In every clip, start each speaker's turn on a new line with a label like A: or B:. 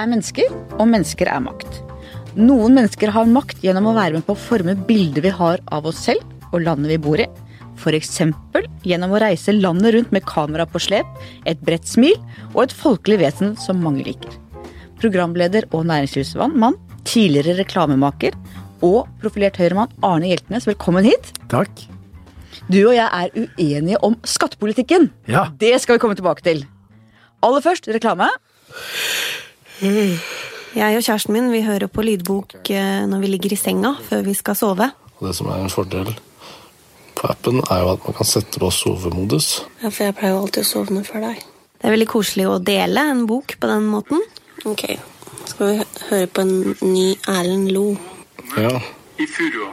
A: er mennesker, og mennesker er makt. Noen mennesker har makt gjennom å være med på å forme bildet vi har av oss selv og landet vi bor i. F.eks. gjennom å reise landet rundt med kamera på slep, et bredt smil og et folkelig vesen som mange liker. Programleder og næringslivsmann, tidligere reklamemaker og profilert høyremann Arne Hjeltnes, velkommen hit.
B: Takk.
A: Du og jeg er uenige om skattepolitikken.
B: Ja.
A: Det skal vi komme tilbake til. Aller først reklame.
C: Jeg og kjæresten min vi hører på lydbok eh, når vi ligger i senga før vi skal sove.
D: Og det som er en fordel på appen, er jo at man kan sette på sovemodus.
C: Ja, For jeg pleier jo alltid å sovne før deg. Det er veldig koselig å dele en bok på den måten. Ok, skal vi høre på en ny Erlend Lo.
D: Ja,
E: i furua.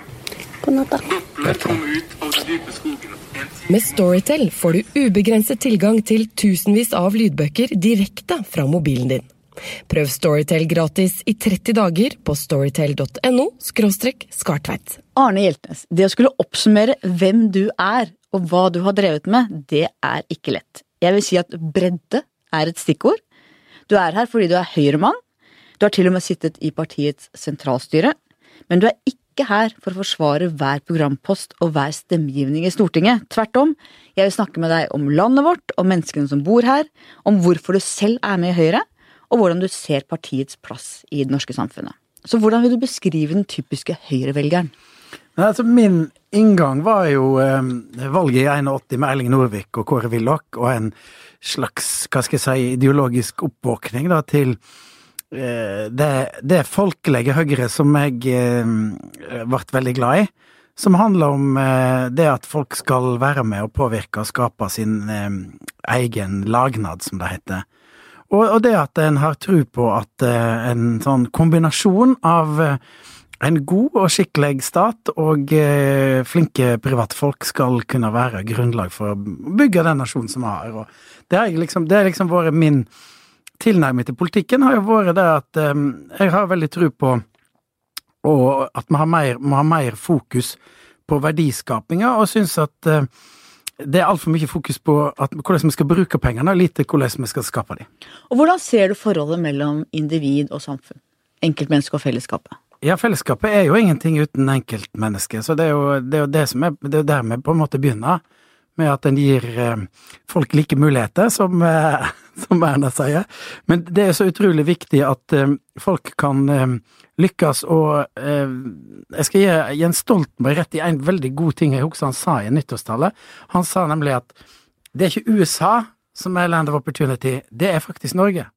C: God natt, da.
E: Doppler kom ut av den dype skogen. En time
F: Med Storytel får du ubegrenset tilgang til tusenvis av lydbøker direkte fra mobilen din. Prøv Storytel gratis i 30 dager på storytel.no skartveit.
A: Arne Hjeltnes, det å skulle oppsummere hvem du er og hva du har drevet med, det er ikke lett. Jeg vil si at bredde er et stikkord. Du er her fordi du er høyremann. Du har til og med sittet i partiets sentralstyre. Men du er ikke her for å forsvare hver programpost og hver stemmegivning i Stortinget. Tvert om, jeg vil snakke med deg om landet vårt, om menneskene som bor her, om hvorfor du selv er med i Høyre, og hvordan du ser partiets plass i det norske samfunnet. Så hvordan vil du beskrive den typiske høyrevelgeren?
B: Altså, min inngang var jo eh, valget i 81 med Erling Norvik og Kåre Willoch, og en slags, hva skal jeg si, ideologisk oppvåkning da, til eh, det, det folkelige Høyre som jeg eh, ble veldig glad i. Som handler om eh, det at folk skal være med og påvirke og skape sin eh, egen lagnad, som det heter. Og, og det at en har tro på at uh, en sånn kombinasjon av uh, en god og skikkelig stat og eh, flinke privatfolk skal kunne være grunnlag for å bygge den nasjonen som vi har. Og det, har liksom, har liksom vært min tilnærming til politikken, har jo vært det at eh, jeg har veldig tro på og at vi har mer, må ha mer fokus på verdiskapinga, og syns at eh, det er altfor mye fokus på at, hvordan vi skal bruke pengene, og lite hvordan vi skal skape dem.
A: Og hvordan ser du forholdet mellom individ og samfunn? Enkeltmenneske og fellesskapet?
B: Ja, fellesskapet er jo ingenting uten enkeltmennesket, så det er, jo, det er jo det som er, det er der vi på en måte begynner, med at en gir eh, folk like muligheter, som, eh, som Erna sier. Men det er så utrolig viktig at eh, folk kan lykkes, og jeg skal gi Jens Stoltenberg rett i en veldig god ting jeg husker han sa i nyttårstale. Han sa nemlig at det er ikke USA som er land of opportunity, det er faktisk Norge.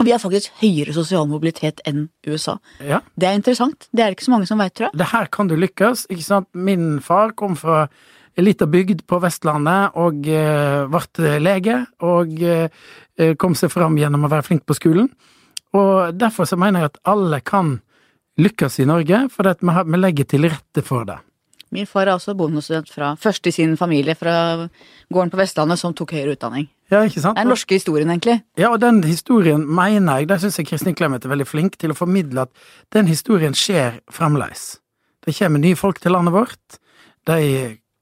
A: Og vi har faktisk høyere sosial mobilitet enn USA.
B: Ja.
A: Det er interessant. Det er det ikke så mange som veit, tror jeg.
B: det her kan du lykkes, ikke sant. Min far kom fra en lita bygd på Vestlandet og eh, ble lege, og eh, kom seg fram gjennom å være flink på skolen. Og derfor så mener jeg at alle kan lykkes i Norge, for vi, legger til rette for det.
A: Min far er også bondestudent fra først i sin familie fra gården på Vestlandet som tok høyere utdanning.
B: Ja, ikke sant?
A: Det er den norske historien, egentlig.
B: Ja, og den historien mener jeg, der syns jeg Kristin Clemet er veldig flink til å formidle at den historien skjer fremdeles. Det kommer nye folk til landet vårt, de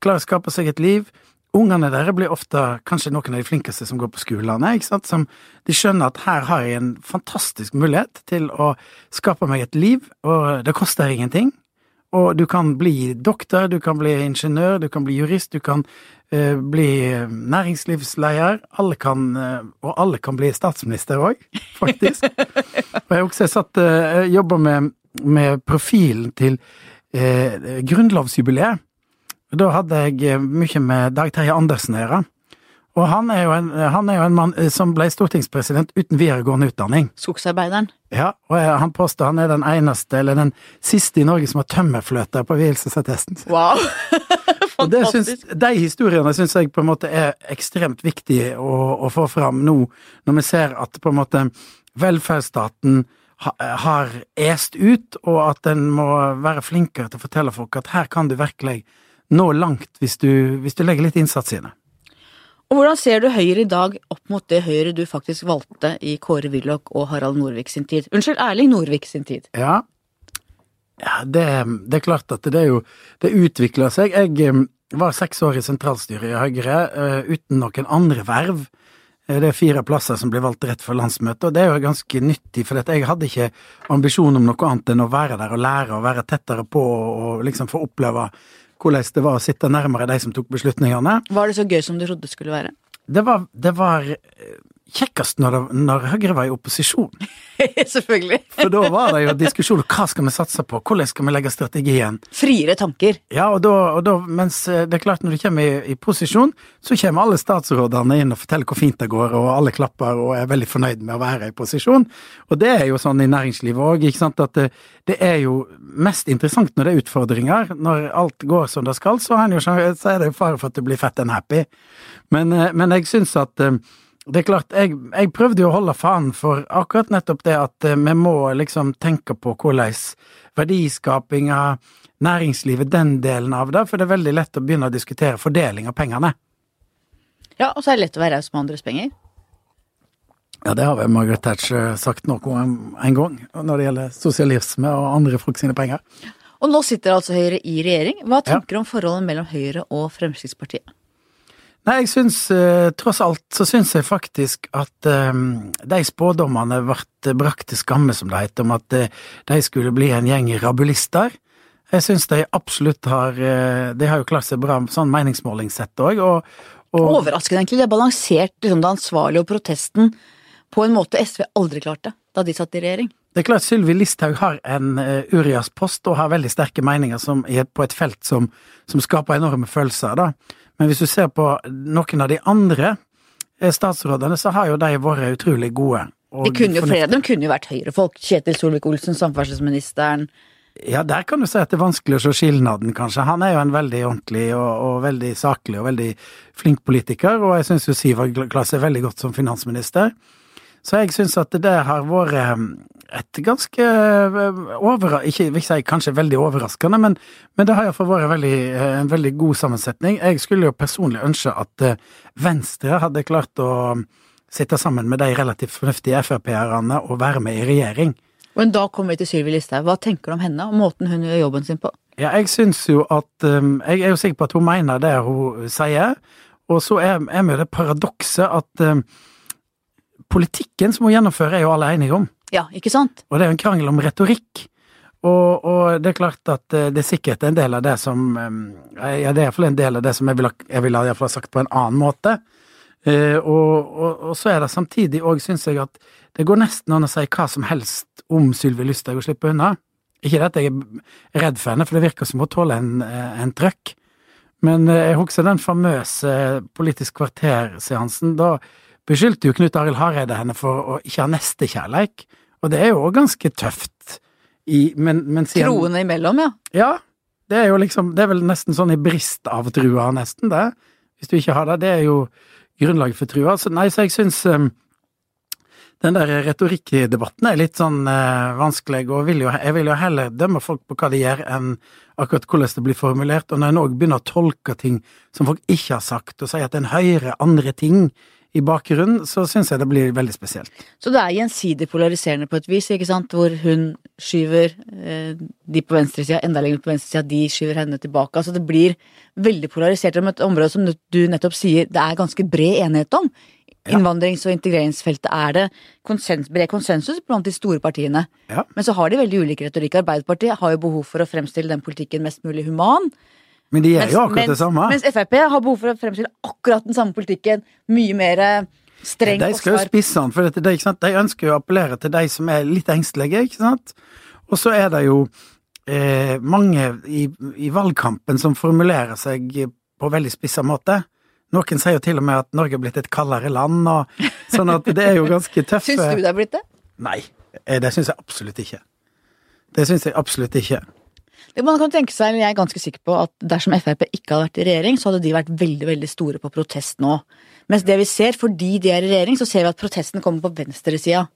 B: klarer å skape seg et liv. Ungene deres blir ofte kanskje noen av de flinkeste som går på skolene, ikke sant, som de skjønner at her har jeg en fantastisk mulighet til å skape meg et liv, og det koster ingenting. Og du kan bli doktor, du kan bli ingeniør, du kan bli jurist, du kan uh, bli næringslivsleder. Alle kan, uh, og alle kan bli statsminister òg, faktisk. og jeg også satt, uh, jobba med, med profilen til uh, grunnlovsjubileet. Da hadde jeg eh, mye med Dag Terje Andersen å gjøre. Og han er, jo en, han er jo en mann eh, som ble stortingspresident uten videregående utdanning.
A: Skogsarbeideren.
B: Ja, og han påstår han er den eneste, eller den siste i Norge som har tømmerfløte på vielsesattesten.
A: Wow!
B: Og det syns, de historiene syns jeg på en måte er ekstremt viktig å, å få fram nå, når vi ser at på en måte velferdsstaten ha, har est ut, og at en må være flinkere til å fortelle folk at her kan du virkelig nå langt hvis du, hvis du legger litt innsats i det.
A: Og hvordan ser du Høyre i dag opp mot det Høyre du faktisk valgte i Kåre Willoch og Harald Norvik sin tid? Unnskyld, Erling Norvik sin tid.
B: Ja, ja det, det er klart at det er jo Det utvikler seg. Jeg eh, var seks år i sentralstyret i Høyre eh, uten noen andre verv Eh, Det er fire plasser som blir valgt rett før landsmøtet, og det er jo ganske nyttig, for jeg hadde ikke ambisjon om noe annet enn å være der og lære og være tettere på og liksom få oppleve hvordan det var å sitte nærmere de som tok beslutningene.
A: Var det så gøy som du trodde det skulle være?
B: Det var, det var eh, kjekkest når, det, når Høyre var i opposisjon.
A: Selvfølgelig.
B: For da var det jo diskusjon om hva skal vi satse på, hvordan skal vi legge strategien.
A: Friere tanker.
B: Ja, og da, og da, mens eh, det er klart når du kommer i, i posisjon, så kommer alle statsrådene inn og forteller hvor fint det går, og alle klapper og er veldig fornøyd med å være i posisjon. Og det er jo sånn i næringslivet òg, ikke sant, at det, det er jo mest interessant når det er utfordringer. Når alt går som det skal, så er, det jo, så det jo fare for at du blir fett and happy. Men, eh, men jeg syns at eh, det er klart, jeg, jeg prøvde jo å holde fanen for akkurat nettopp det at eh, vi må liksom tenke på hvordan verdiskapinga, næringslivet, den delen av det, for det er veldig lett å begynne å diskutere fordeling av pengene.
A: Ja, og så er det lett å være raus med andres penger.
B: Ja, det har vel Margaret Thatcher sagt noe om en gang, når det gjelder sosialisme og andre folk sine penger.
A: Og nå sitter altså Høyre i regjering. Hva tenker du om forholdet mellom Høyre og Fremskrittspartiet?
B: Nei, jeg syns eh, tross alt så syns jeg faktisk at eh, de spådommene ble brakt til skamme, som det heter, om at eh, de skulle bli en gjeng rabulister. Jeg syns de absolutt har De har jo klart seg bra sånn meningsmålingssett òg, og, og
A: Overraskende, egentlig. Det er balansert liksom, det ansvarlige og protesten på en måte SV aldri klarte da de satt i regjering.
B: Det er klart Sylvi Listhaug har en uh, Urias-post og har veldig sterke meninger som, på et felt som, som skaper enorme følelser, da. Men hvis du ser på noen av de andre eh, statsrådene, så har jo de vært utrolig gode.
A: De kunne jo, flere de kunne jo vært Høyre-folk. Kjetil Solvik-Olsen, samferdselsministeren.
B: Ja, der kan du si at det er vanskelig å se skilnaden, kanskje. Han er jo en veldig ordentlig og, og veldig saklig og veldig flink politiker, og jeg syns jo Sivert Glass er veldig godt som finansminister. Så jeg syns at det der har vært et ganske over... Ikke vil si kanskje veldig overraskende, men, men det har iallfall vært veldig, eh, en veldig god sammensetning. Jeg skulle jo personlig ønske at eh, Venstre hadde klart å sitte sammen med de relativt fornuftige Frp-erne og være med i regjering.
A: Men da kommer vi til Sylvi Listhaug. Hva tenker du om henne og måten hun gjør jobben sin på?
B: Ja, jeg syns jo at um, Jeg er jo sikker på at hun mener det hun sier, og så er, er jo det paradokset at um, politikken som hun gjennomfører, er jo alle enige om.
A: Ja, ikke sant?
B: Og det er jo en krangel om retorikk. Og, og det er klart at eh, det er sikkert en del av det som Ja, det er iallfall en del av det som jeg ville ha, ha fall sagt på en annen måte. Eh, og, og, og så er det samtidig òg, syns jeg, at det går nesten an å si hva som helst om Sylvi Lysthaug og slippe unna. Ikke det at jeg er redd for henne, for det virker som hun tåler en, eh, en trøkk. Men jeg husker den famøse Politisk kvarter-seansen. Da beskyldte jo Knut Arild Hareide henne for å ikke ha nestekjærleik, og det er jo òg ganske tøft. I, men, men siden-
A: Troende imellom, ja.
B: ja, det er jo liksom Det er vel nesten sånn i brist av trua, nesten, det. Hvis du ikke har det. Det er jo grunnlaget for trua. Så nei, så jeg syns um, den der retorikkdebatten er litt sånn uh, vanskelig, og vil jo, jeg vil jo heller dømme folk på hva de gjør, enn akkurat hvordan det blir formulert. Og når en òg begynner å tolke ting som folk ikke har sagt, og sier at en hører andre ting i bakgrunnen, så syns jeg det blir veldig spesielt.
A: Så det er gjensidig polariserende på et vis, ikke sant? Hvor hun skyver eh, de på venstresida enda lenger på venstresida, de skyver henne tilbake. Altså det blir veldig polarisert om et område som du nettopp sier det er ganske bred enighet om.
B: Ja.
A: Innvandrings- og integreringsfeltet er det konsens, bred konsensus blant de store partiene.
B: Ja.
A: Men så har de veldig ulik retorikk. Arbeiderpartiet har jo behov for å fremstille den politikken mest mulig human.
B: Men de er jo akkurat det samme.
A: mens Frp har behov for å fremstille akkurat den samme politikken. Mye mer eh, streng
B: De skal jo spisse den, for dette, det, de ønsker jo å appellere til de som er litt engstelige, ikke sant. Og så er det jo eh, mange i, i valgkampen som formulerer seg på veldig spissa måte. Noen sier jo til og med at Norge er blitt et kaldere land, og sånn at det er jo ganske tøffe
A: Syns du det er blitt det?
B: Nei, eh, det syns jeg absolutt ikke. Det syns jeg absolutt ikke.
A: Man kan tenke seg, eller jeg er ganske sikker på, at dersom Frp ikke hadde vært i regjering, så hadde de vært veldig veldig store på protest nå. Mens det vi ser, fordi de er i regjering, så ser vi at protesten kommer på venstresida.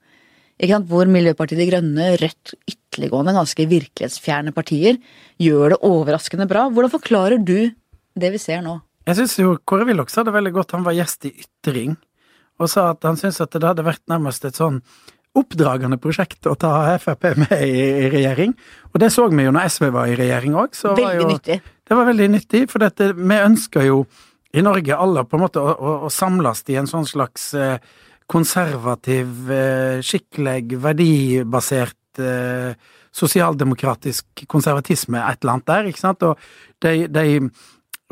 A: Hvor Miljøpartiet De Grønne, Rødt, ytterliggående, ganske virkelighetsfjerne partier gjør det overraskende bra. Hvordan forklarer du det vi ser nå?
B: Jeg syns jo Kåre Willoch sa det veldig godt, han var gjest i Ytring, og sa at han syntes at det hadde vært nærmest et sånn oppdragende prosjekt å ta Frp med i, i regjering. Og det så vi jo når SV var i regjering òg.
A: Veldig nyttig.
B: Det var veldig nyttig, for dette, vi ønsker jo i Norge alle på en måte å, å, å samles i en sånn slags eh, konservativ, eh, skikkelig, verdibasert eh, sosialdemokratisk konservatisme et eller annet der, ikke sant, og de, de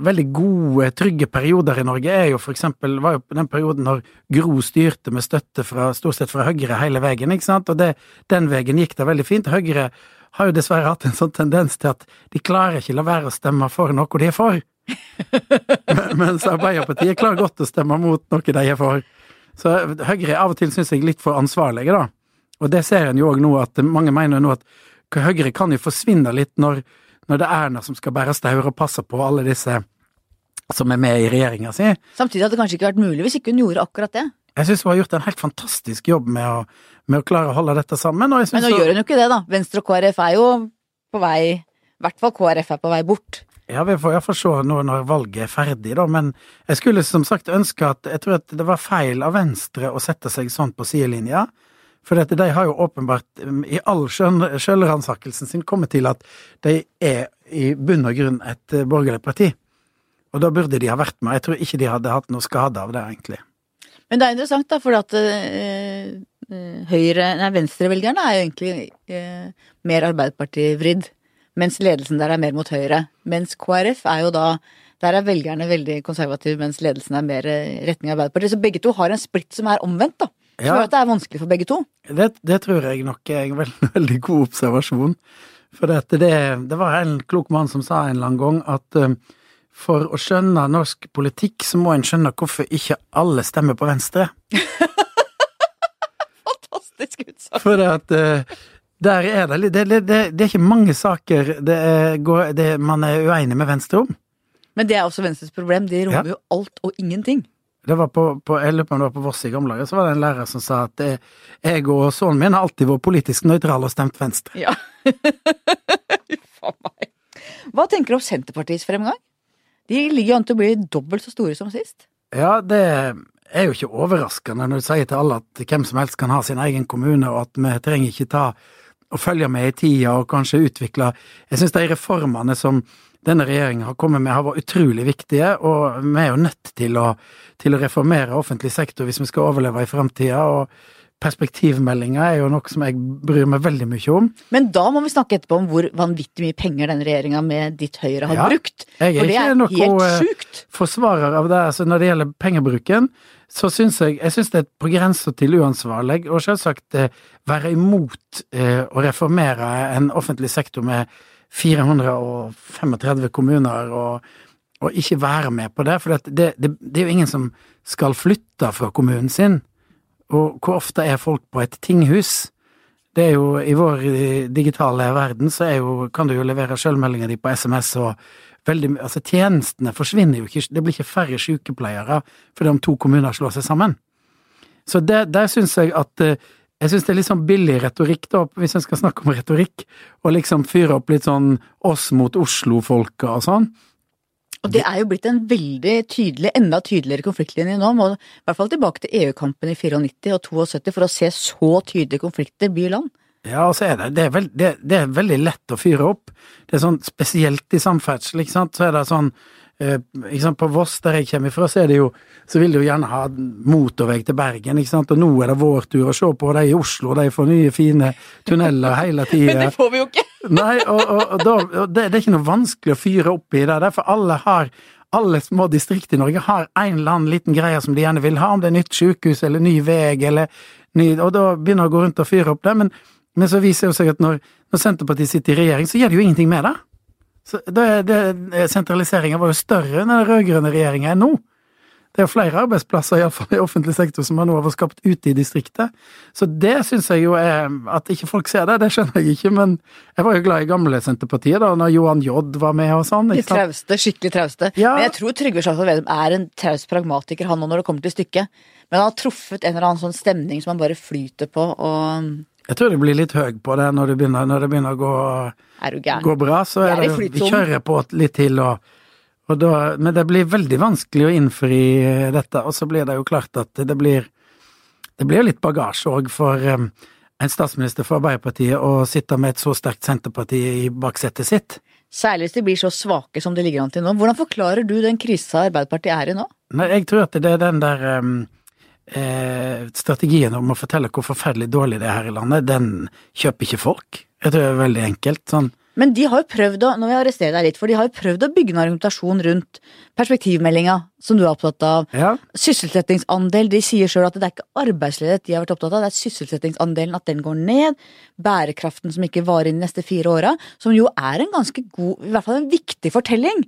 B: veldig gode, trygge perioder i Norge er jo for eksempel, var jo den perioden når Gro styrte med støtte fra, stort sett fra Høyre hele veien, ikke sant, og det, den veien gikk det veldig fint. Høyre har jo dessverre hatt en sånn tendens til at de klarer ikke la være å stemme for noe de er for. Mens Arbeiderpartiet klarer godt å stemme mot noe de er for. Så Høyre er av og til, syns jeg, litt for ansvarlige, da. Og det ser en jo òg nå, at mange mener nå at Høyre kan jo forsvinne litt når, når det er Erna som skal bære staur og passe på alle disse som er med i regjeringa si.
A: Samtidig hadde det kanskje ikke vært mulig hvis ikke hun gjorde akkurat det.
B: Jeg syns hun har gjort en helt fantastisk jobb med å, med å klare å holde dette sammen.
A: Men nå
B: så-
A: gjør hun jo ikke det, da. Venstre og KrF er jo på vei I hvert fall KrF er på vei bort.
B: Ja, vi får iallfall se nå når valget er ferdig, da. Men jeg skulle som sagt ønske at Jeg tror at det var feil av Venstre å sette seg sånn på sidelinja. For dette, de har jo åpenbart um, i all sjølransakelsen sin kommet til at de er i bunn og grunn et eh, borgerlig parti. Og da burde de ha vært med. Jeg tror ikke de hadde hatt noe skade av det, egentlig.
A: Men det er interessant, da, for at øh, høyre, nei, venstrevelgerne er jo egentlig øh, mer Arbeiderparti-vridd, mens ledelsen der er mer mot høyre. Mens KrF er jo da Der er velgerne veldig konservative, mens ledelsen er mer retning Arbeiderpartiet. Så begge to har en splitt som er omvendt, da. Som
B: Ja.
A: gjør at det er vanskelig for begge to.
B: Det, det tror jeg nok er en veldig, veldig god observasjon. For det, det, det var en klok mann som sa en eller annen gang at eh, for å skjønne norsk politikk, så må en skjønne hvorfor ikke alle stemmer på Venstre.
A: Fantastisk utsagn.
B: For at uh, der er det, det, det, det, er ikke mange saker det er, går, det, man er uenig med Venstre om.
A: Men det er også Venstres problem. De rommer
B: Ja.
A: jo alt og ingenting.
B: Det var på, på, jeg lurer på om det var på Voss i gamle dager, så var det en lærer som sa at eh, jeg og sønnen min har alltid vært politisk nøytrale og stemt Venstre.
A: Ja. Uff a meg. Hva tenker du om Senterpartiets fremgang? De ligger an til å bli dobbelt så store som sist.
B: Ja, det er jo ikke overraskende når du sier til alle at hvem som helst kan ha sin egen kommune, og at vi trenger ikke ta og følge med i tida og kanskje utvikle Jeg synes de reformene som denne regjeringen har kommet med, har vært utrolig viktige, og vi er jo nødt til å, til å reformere offentlig sektor hvis vi skal overleve i framtida. Perspektivmeldinga er jo noe som jeg bryr meg veldig mye om.
A: Men da må vi snakke etterpå om hvor vanvittig mye penger denne regjeringa med ditt Høyre har
B: Ja,
A: brukt.
B: jeg er
A: For det
B: ikke
A: er
B: noe,
A: helt
B: eh, forsvarer av det. Altså når det gjelder pengebruken, så syns jeg, jeg synes det er på grensa til uansvarlig, og selvsagt eh, være imot eh, å reformere en offentlig sektor med 435 kommuner, og, og ikke være med på det. For det, det, det er jo ingen som skal flytte fra kommunen sin. Og hvor ofte er folk på et tinghus? Det er jo, I vår eh, digitale verden så jo, kan du jo levere sjølmeldinga di på SMS, og veldig, altså tjenestene forsvinner jo ikke. Det blir ikke færre sykepleiere fordi om to kommuner slår seg sammen. Så det, der syns jeg at eh, Jeg syns det er litt sånn billig retorikk, da, hvis en skal snakke om retorikk, og liksom fyre opp litt sånn oss mot Oslo-folka og sånn.
A: Og det er jo blitt en veldig tydelig, enda tydeligere konfliktlinje nå. Må i hvert fall tilbake til EU-kampen i 94 og 72 for å se så tydelige konflikter by og land.
B: Ja, og så er det, det, er veld, det, det er veldig lett å fyre opp. Det er sånn spesielt i samferdsel, ikke sant, så er det sånn På Voss, der jeg kommer fra, så er det jo Så vil de jo gjerne ha motorvei til Bergen, ikke sant, og nå er det vår tur å se på de i Oslo, de får nye, fine tunneler hele tida.
A: får vi jo ikke!
B: Nei, og, og, og, da, og det, det er ikke noe vanskelig å fyre opp i det, Derfor alle har alle små distrikt i Norge har en eller annen liten greie som de gjerne vil ha, om det er nytt sykehus eller ny vei eller ny Og da begynner å gå rundt og fyre opp det, men, men så viser det seg at når, når Senterpartiet sitter i regjering, så gjør de jo ingenting med det. Så det, det, sentraliseringen var jo større enn den rød-grønne regjeringa enn nå. Det er flere arbeidsplasser, iallfall i offentlig sektor, som man nå har skapt ute i distriktet. Så det syns jeg jo er At ikke folk ser det, det skjønner jeg ikke, men jeg var jo glad i gamle Senterpartiet, da, når Johan J. var med og sånn.
A: De trauste, skikkelig trauste.
B: Ja.
A: Men jeg tror Trygve Slagsvold Vedum er en traust pragmatiker, han òg, når det kommer til stykket. Men han har truffet en eller annen sånn stemning som han bare flyter på, og
B: Jeg tror det blir litt høy på det når det begynner, når det begynner å gå,
A: er du
B: gå bra. Så
A: Det
B: er
A: er
B: det, vi kjører på litt til, og, og da, men det blir veldig vanskelig å innfri dette. Og så blir det jo klart at det blir, det blir litt bagasje òg for um, en statsminister for Arbeiderpartiet å sitte med et så sterkt Senterparti i baksetet sitt.
A: Særlig hvis de blir så svake som de ligger an til nå. Hvordan forklarer du den krisa Arbeiderpartiet er i nå?
B: Nei, jeg tror at det er den der um, eh, strategien om å fortelle hvor forferdelig dårlig det er her i landet, den kjøper ikke folk. Jeg tror det er veldig enkelt. Sånn
A: Men de har jo prøvd å nå vil jeg arrestere deg litt, for de har jo prøvd å bygge en argumentasjon rundt perspektivmeldinga, som du er opptatt av.
B: Ja,
A: Sysselsettingsandel, de sier sjøl at det er ikke arbeidsledighet de har vært opptatt av, det er sysselsettingsandelen, at den går ned. Bærekraften som ikke varer inn de neste fire åra, som jo er en ganske god, i hvert fall en viktig fortelling.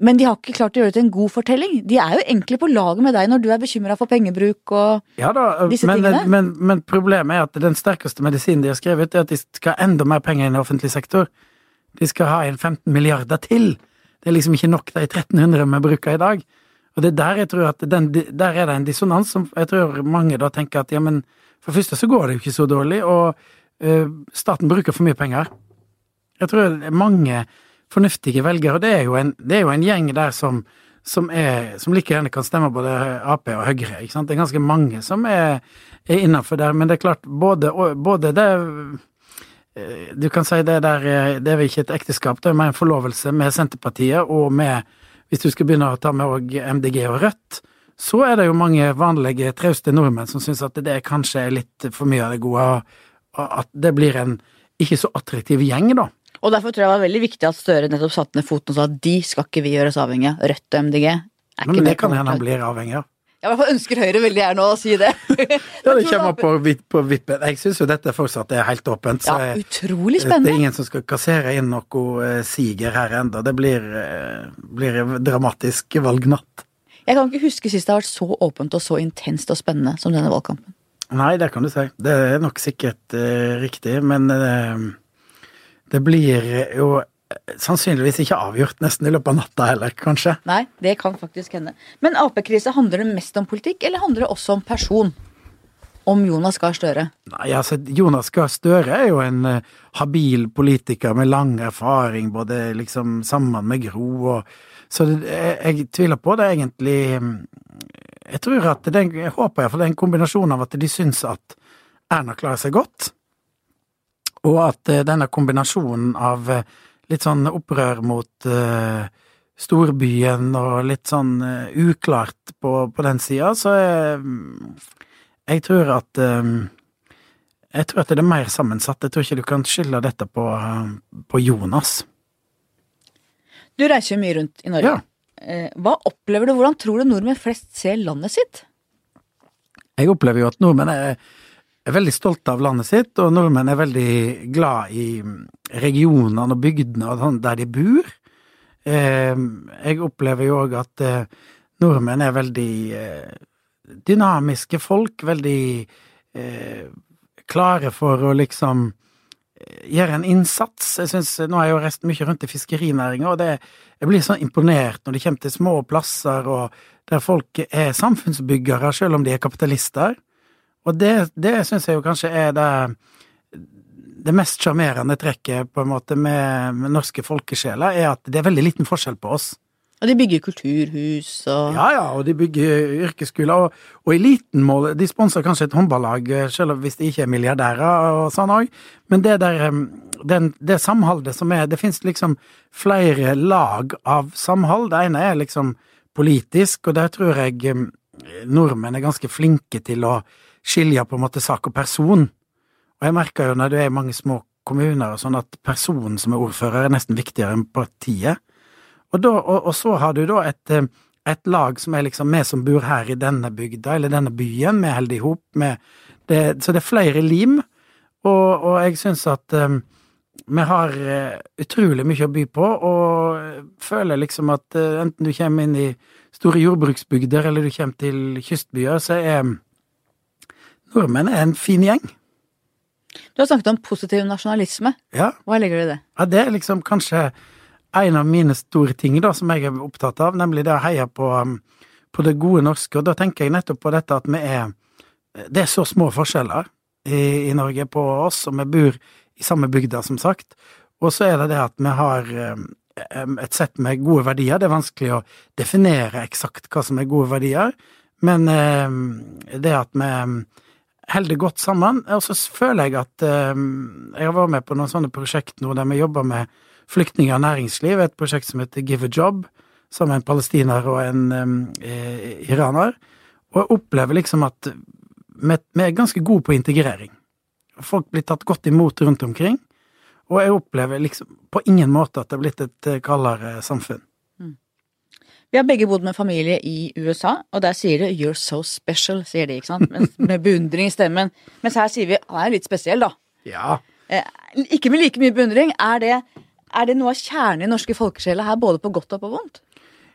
A: Men de har ikke klart å gjøre det til en god fortelling. De er jo egentlig på laget med deg når du er bekymra for pengebruk og
B: ja da,
A: Disse
B: men,
A: tingene?
B: men, men problemet er at den sterkeste medisinen de har skrevet, er at de skal ha enda mer penger inn i offentlig sektor. De skal ha inn 15 milliarder til. Det er liksom ikke nok de 1300 vi bruker i dag. Og det er der jeg tror at den, der er det en dissonans som jeg tror mange da tenker at ja, men for det første så går det jo ikke så dårlig, og eh, staten bruker for mye penger. Jeg tror mange fornuftige velgere, og det er jo en, er jo en gjeng der som, som, er, som like gjerne kan stemme både Ap og Høyre. ikke sant? Det er ganske mange som er, er innafor der, men det er klart, både, både det eh, Du kan si det der eh, Det er vel ikke et ekteskap, det er mer en forlovelse med Senterpartiet og med Hvis du skal begynne å ta med òg MDG og Rødt, så er det jo mange vanlige, trauste nordmenn som syns at det kanskje er litt for mye av det gode, og at det blir en ikke så attraktiv gjeng, da.
A: Og derfor tror jeg det var veldig viktig at Støre nettopp satte ned foten og sa at de skal ikke vi gjøres avhengige. avhengig av. Rødt og MDG er ikke
B: Men det kan hende han blir avhengig av.
A: Ja, i hvert fall ønsker Høyre veldig gjerne å si det.
B: Ja, det kommer på, på vippen. Jeg syns jo dette fortsatt er helt åpent. Så
A: Ja, utrolig spennende.
B: det er ingen som skal kassere inn noe eh, siger her enda. Det blir, eh, blir dramatisk valgnatt.
A: Jeg kan ikke huske sist det har vært så åpent og så intenst og spennende som denne valgkampen.
B: Nei, det kan du si. Det er nok sikkert uh, riktig, men eh, det blir jo sannsynligvis ikke avgjort nesten i løpet av natta heller, kanskje.
A: Nei, det kan faktisk hende. Men Ap-krise, handler det mest om politikk, eller handler det også om person? Om Jonas Gahr Støre?
B: Nei, altså, Jonas Gahr Støre er jo en uh, habil politiker med lang erfaring, både liksom sammen med Gro og Så det, jeg, jeg tviler på det egentlig mm, Jeg tror at det, jeg håper iallfall det er en kombinasjon av at de syns at Erna klarer seg godt, og at eh, denne kombinasjonen av eh, litt sånn opprør mot uh, storbyen og litt sånn uh, uklart på, på den sida, så mm, jeg tror at um, Jeg tror at det er mer sammensatt. Jeg tror ikke du kan skylde dette på, på Jonas.
A: Du reiser mye rundt i Norge.
B: Ja.
A: Hva opplever du? Hvordan tror du nordmenn flest ser landet sitt?
B: Jeg opplever jo at nordmenn er, er veldig stolte av landet sitt, og nordmenn er veldig glad i regionene og bygdene og sånn der de bor. Eh, jeg opplever jo òg at eh, nordmenn er veldig eh, dynamiske folk, veldig eh, klare for å liksom gjøre en innsats. Jeg synes, Nå har jeg jo reist mye rundt i fiskerinæringa, og det, jeg blir sånn imponert når de kommer til små plasser og der folk er samfunnsbyggere, selv om de er kapitalister. Og det, det syns jeg jo kanskje er det, det mest sjarmerende trekket på en måte med, med norske folkesjeler, er at det er veldig liten forskjell på oss.
A: Og de bygger kulturhus og
B: Ja, ja, og de bygger yrkesskoler, og, og i liten mål De sponser kanskje et håndballag, selv hvis de ikke er milliardærer og sånn òg, men det der den, det samholdet som er Det fins liksom flere lag av samhold. Det ene er liksom politisk, og der tror jeg nordmenn er ganske flinke til å skilje på en måte sak og person. Og jeg merker jo når du er i mange små kommuner og sånn, at personen som er ordfører, er nesten viktigere enn partiet. Og, da, og, og så har du da et, eh, et lag som er liksom vi som bor her i denne bygda, eller denne byen, vi holder i hop med det, Så det er flere lim, og, og jeg syns at um, vi har eh, utrolig mye å by på, og føler liksom at enten du kommer inn i store jordbruksbygder, eller du kommer til kystbyer, så er nordmenn er en fin gjeng.
A: Du har snakket om positiv nasjonalisme.
B: Ja.
A: Hva legger du i det?
B: Ja, det er liksom kanskje en av mine store ting da, som jeg er opptatt av, nemlig det å heie på, um, på det gode norske. Og da tenker jeg nettopp på dette at vi er Det er så små forskjeller i, i Norge på oss, og vi bor i samme bygda, som sagt. Og så er det det at vi har um, et sett med gode verdier. Det er vanskelig å definere eksakt hva som er gode verdier, men um, det at vi holder godt sammen. Og så føler jeg at um, jeg har vært med på noen sånne prosjekt nå der vi jobber med flyktninger og næringsliv, et prosjekt som heter Give a Job, sammen med en palestiner og en eh, iraner. Og jeg opplever liksom at vi er ganske gode på integrering. Folk blir tatt godt imot rundt omkring. Og jeg opplever liksom på ingen måte at det er blitt et eh, kaldere samfunn.
A: Vi har begge bodd med familie i USA, og der sier de 'you're so special', sier de, ikke sant? Mens- Med beundring i stemmen. Mens her sier vi 'han er litt spesiell', da.
B: Ja.
A: Eh, ikke med like mye beundring. Er det, er det noe av kjernen i norske folkesjeler her, både på godt og på vondt?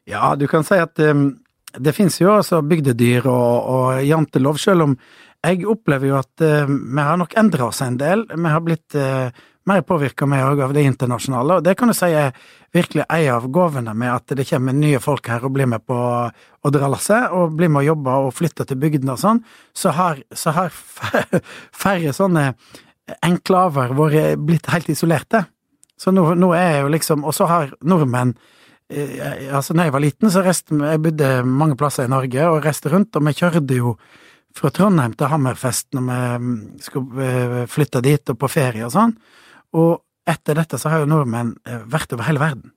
B: Ja, du kan si at um, det finnes jo også bygdedyr og, og jantelov, selv om jeg opplever jo at uh, vi har nok endra oss en del. Vi har blitt uh, mer påvirka av det internasjonale, og det kan du si er virkelig en av gavene med at det kommer nye folk her og blir med på å dra lasset, og blir med å jobbe og flytte til bygdene og sånn, så har, så har færre sånne enklaver vært blitt helt isolerte. Så nå, nå er jo liksom Og så har nordmenn eh, Altså, da jeg var liten, så reiste Jeg bodde mange plasser i Norge og reiste rundt, og vi kjørte jo fra Trondheim til Hammerfest når vi mm, skulle eh, flytte dit og på ferie og sånn. Og etter dette så har jo nordmenn eh, vært over hele verden.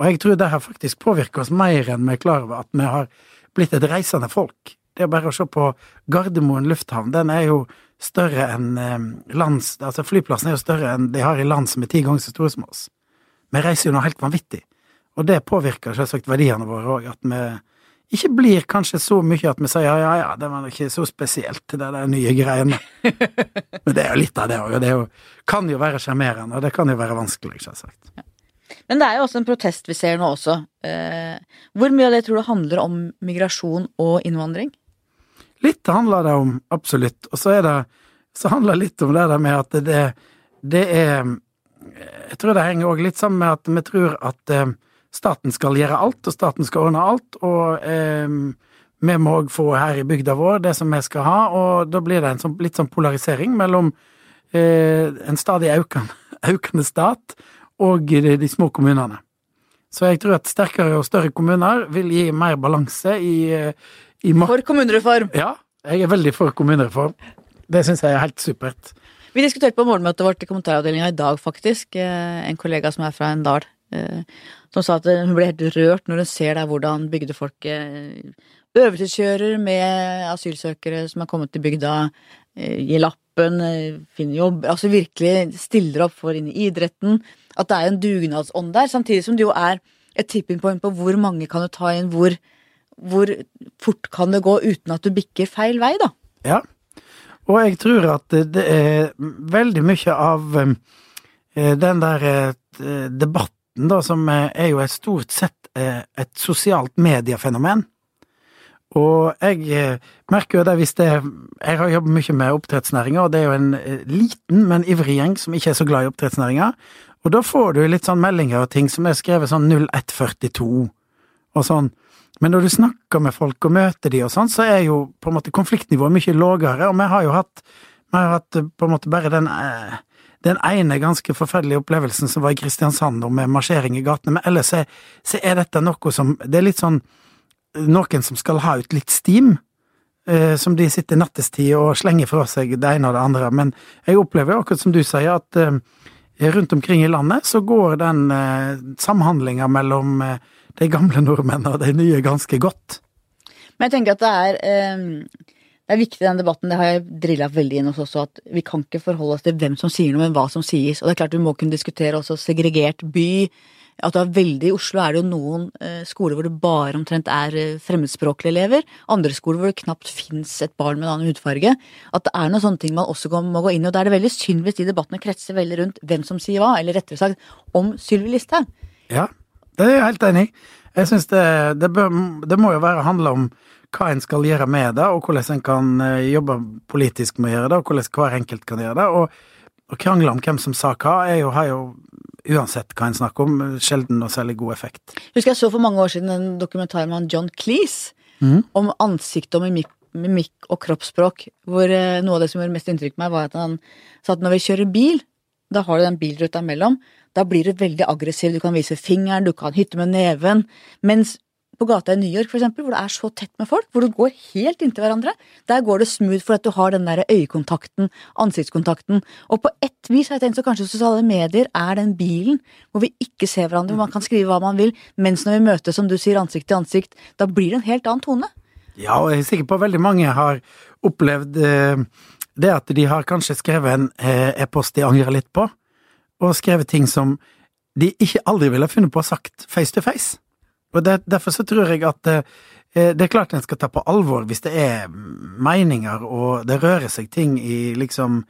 B: Og jeg tror det har faktisk påvirket oss mer enn vi er klar over, at vi har blitt et reisende folk. Det er bare å se på Gardermoen lufthavn. Den er jo større enn eh, lands... Altså, flyplassen er jo større enn de har i land som er ti ganger så store som oss. Vi reiser jo nå helt vanvittig. Og det påvirker selvsagt verdiene våre òg, at vi ikke blir kanskje så mye at vi sier ja, ja, ja, det var ikke så spesielt, det der nye greiene. Men det er jo litt av det òg, og det jo, kan jo være sjarmerende, og det kan jo være vanskelig, selvsagt.
A: Men det er jo også en protest vi ser nå også. Eh, hvor mye av det tror du handler om migrasjon og innvandring?
B: Litt handler det om, absolutt. Og så det Så handler det litt om det der med at det, det er Jeg tror det henger òg litt sammen med at vi tror at eh, staten skal gjøre alt, og staten skal ordne alt, og eh, vi må òg få her i bygda vår det som vi skal ha, og da blir det en sånn, litt sånn polarisering mellom eh, en stadig økende, økende stat og de, de små kommunene. Så jeg tror at sterkere og større kommuner vil gi mer balanse i, eh, i
A: For kommunereform!
B: ja, jeg er veldig for kommunereform. Det syns jeg er helt supert.
A: Vi diskuterte på morgenmøtet vårt i kommentaravdelinga i dag, faktisk, eh, en kollega som er fra en dal, eh, som sa at hun ble helt rørt når hun ser der hvordan bygdefolk eh, øvelseskjører med asylsøkere som er kommet til bygda, eh, gir lappen, eh, finner jobb, altså virkelig stiller opp for inn i idretten. At det er en dugnadsånd der, samtidig som det jo er et tipping point på hvor mange kan du ta inn, hvor, hvor fort kan det gå uten at du bikker feil vei, da.
B: Ja. Og jeg tror at det er veldig mye av eh, den der eh, debatten, da, som eh, er jo stort sett eh, et sosialt mediefenomen. Og jeg eh, merker jo det hvis det Jeg har jobbet mye med oppdrettsnæringa, og det er jo en liten, men ivrig gjeng som ikke er så glad i oppdrettsnæringa. Og da får du litt sånn meldinger og ting som er skrevet sånn 0142 og sånn. Men når du snakker med folk og møter de og sånn, så er jo på en måte konfliktnivået mye lavere, og vi har jo hatt, vi har hatt på en måte bare den, eh, den ene ganske forferdelige opplevelsen som var i Kristiansand med marsjering i gatene, men ellers er, så er dette noe som Det er litt sånn noen som skal ha ut litt stim, eh, som de sitter nattestid og slenger fra seg det ene og det andre, men jeg opplever akkurat som du sier, at eh, rundt omkring i landet så går den eh, samhandlinga mellom eh, de gamle nordmennene og de nye ganske godt.
A: Men jeg tenker at det er eh, Det er viktig den debatten, det har jeg drilla veldig inn hos oss også, at vi kan ikke forholde oss til hvem som sier noe, men hva som sies. Og det er klart vi må kunne diskutere også segregert by. At det er veldig, I Oslo er det jo noen eh, skoler hvor det bare omtrent er eh, fremmedspråklige elever. Andre skoler hvor det knapt fins et barn med en annen hudfarge. At det er noen sånne ting man også må gå inn i. Og da er det veldig synd hvis de debattene kretser veldig rundt hvem som sier hva, eller rettere sagt om Sylvi Listhaug.
B: Ja, det er jeg helt enig i. Jeg syns det, det, det må jo være handle om hva en skal gjøre med det, og hvordan en kan eh, jobbe politisk med å gjøre det, og hvordan hver enkelt kan gjøre det. Og, og krangle om hvem som sa hva, er jo, har jo uansett hva en snakker om, sjelden noe særlig god effekt.
A: Husker jeg så for mange år siden en dokumentar med John Cleese om ansikt og mimikk, mimikk og kroppsspråk, hvor eh, noe av det som gjorde mest inntrykk på meg, var at han sa at når vi kjører bil, da har du den bilruta imellom, da blir du veldig aggressiv, du kan vise fingeren, du kan hytte med neven, mens på gata i New York, for eksempel, hvor det er så tett med folk, hvor du går helt inntil hverandre. Der går det smooth for at du har den der øyekontakten, ansiktskontakten. Og på ett vis har jeg tenkt så kanskje sosiale medier er den bilen hvor vi ikke ser hverandre, hvor man kan skrive hva man vil, mens når vi møtes, som du sier, ansikt til ansikt, da blir det en helt annen tone.
B: Ja, og jeg er sikker på at veldig mange har opplevd eh, det at de har kanskje skrevet en eh, e-post de angrer litt på, og skrevet ting som de ikke aldri ville funnet på å sagt face to face. Og det, Derfor så tror jeg at eh, det er klart en skal ta på alvor hvis det er meninger og det rører seg ting i liksom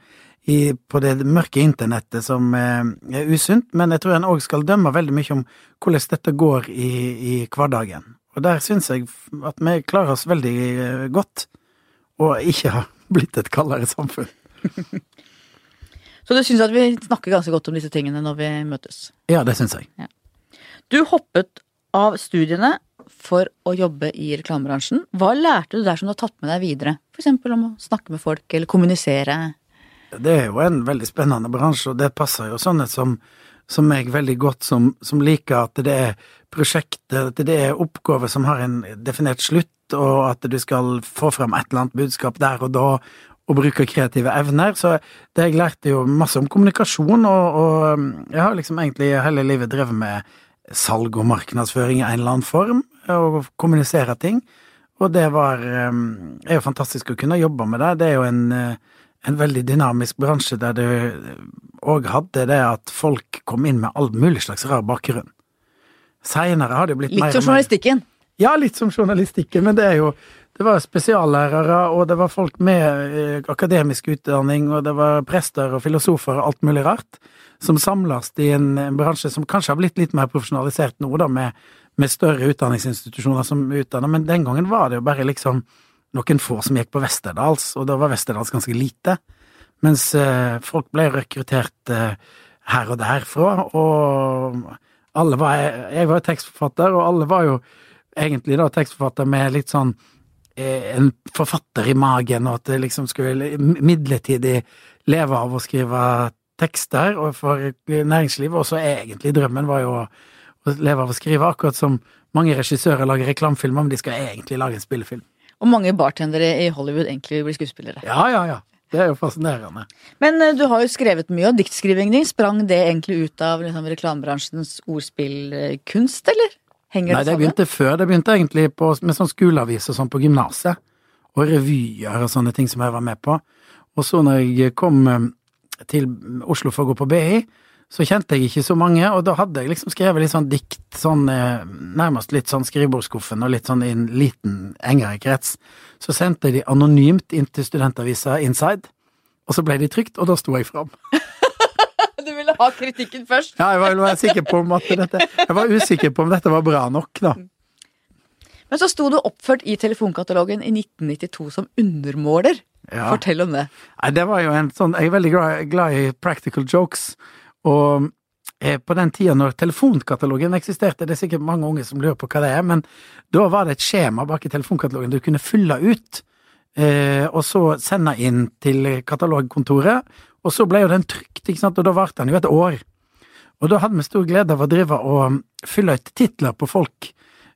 B: i, på det mørke internettet som eh, er usunt, men jeg tror en òg skal dømme veldig mye om hvordan dette går i, i hverdagen. Og der syns jeg at vi klarer oss veldig eh, godt, og ikke har blitt et kaldere samfunn.
A: Så du syns at vi snakker ganske godt om disse tingene når vi møtes?
B: Ja, det syns jeg.
A: Du hoppet av studiene for å jobbe i reklamebransjen. Hva lærte du der som du har tatt med deg videre? Eksempel om å snakke med folk, eller kommunisere?
B: Det er jo en veldig spennende bransje, og det passer jo sånne som, som meg veldig godt, som, som liker at det er prosjekter, at det er oppgaver som har en definert slutt, og at du skal få fram et eller annet budskap der og da, og bruke kreative evner. Så det jeg lærte jo masse om kommunikasjon, og, og jeg har liksom egentlig hele livet drevet med salg og markedsføring i en eller annen form, og kommunisere ting. Og det var um, er jo fantastisk å kunne jobbe med det. Det er jo en, uh, en veldig dynamisk bransje der du òg hadde det at folk kom inn med all mulig slags rar bakgrunn. Seinere har det jo blitt
A: Litt
B: mer
A: som
B: og mer
A: journalistikken.
B: ja, litt som journalistikken, men det er jo Det var spesiallærere, og det var folk med eh, akademisk utdanning, og det var prester og filosofer og alt mulig rart, som samles i en, bransje som kanskje har blitt litt mer profesjonalisert nå, da, med, med større utdanningsinstitusjoner som utdanner, men den gangen var det jo bare liksom noen få som gikk på Westerdals, og da var Westerdals ganske lite, mens eh, folk ble rekruttert eh, her og der fra, og alle var Jeg var jo tekstforfatter, og alle var jo egentlig da tekstforfatter med litt sånn eh, en forfatter i magen, og at det liksom skulle midlertidig leve av å skrive tekster og for næringslivet, og så egentlig drømmen var jo å leve av å skrive, akkurat som mange regissører lager reklamefilmer, men de skal egentlig lage en spillefilm.
A: Og mange bartendere i Hollywood egentlig blir skuespillere.
B: Ja, ja, ja. Det er jo fascinerende.
A: Men eh, du har jo skrevet mye, og diktskrivingen din, sprang det egentlig ut av liksom, reklamebransjens ordspillkunst, eller? Henger
B: Nei, det begynte før. Det begynte egentlig på, med sånn skoleavis og sånn på gymnaset. Og revyer og sånne ting som jeg var med på. Og så når jeg kom eh, til Oslo for å gå på BI, så kjente jeg ikke så mange, og da hadde jeg liksom skrevet litt sånn dikt, sånn eh, nærmest litt sånn skrivebordsskuffen, og litt sånn i en liten, engere krets. Så sendte jeg de anonymt inn til studentavisa Inside, og så ble de trykt, og da sto jeg fram.
A: Du ville ha kritikken først?
B: Ja, jeg var, var sikker på om at dette Jeg var usikker på om dette var bra nok, da.
A: Men så sto du oppført i telefonkatalogen i 1992 som undermåler.
B: Ja.
A: Fortell om det.
B: Nei, det var jo en sånn Jeg er veldig glad, glad i practical jokes, og eh, på den tida når telefonkatalogen eksisterte, det er sikkert mange unge som lurer på hva det er, men da var det et skjema bak i telefonkatalogen du kunne fylle ut, eh, og så sende inn til katalogkontoret, og så ble jo den trykt, ikke sant, og da varte den jo et år. Og da hadde vi stor glede av å drive og fylle ut titler på folk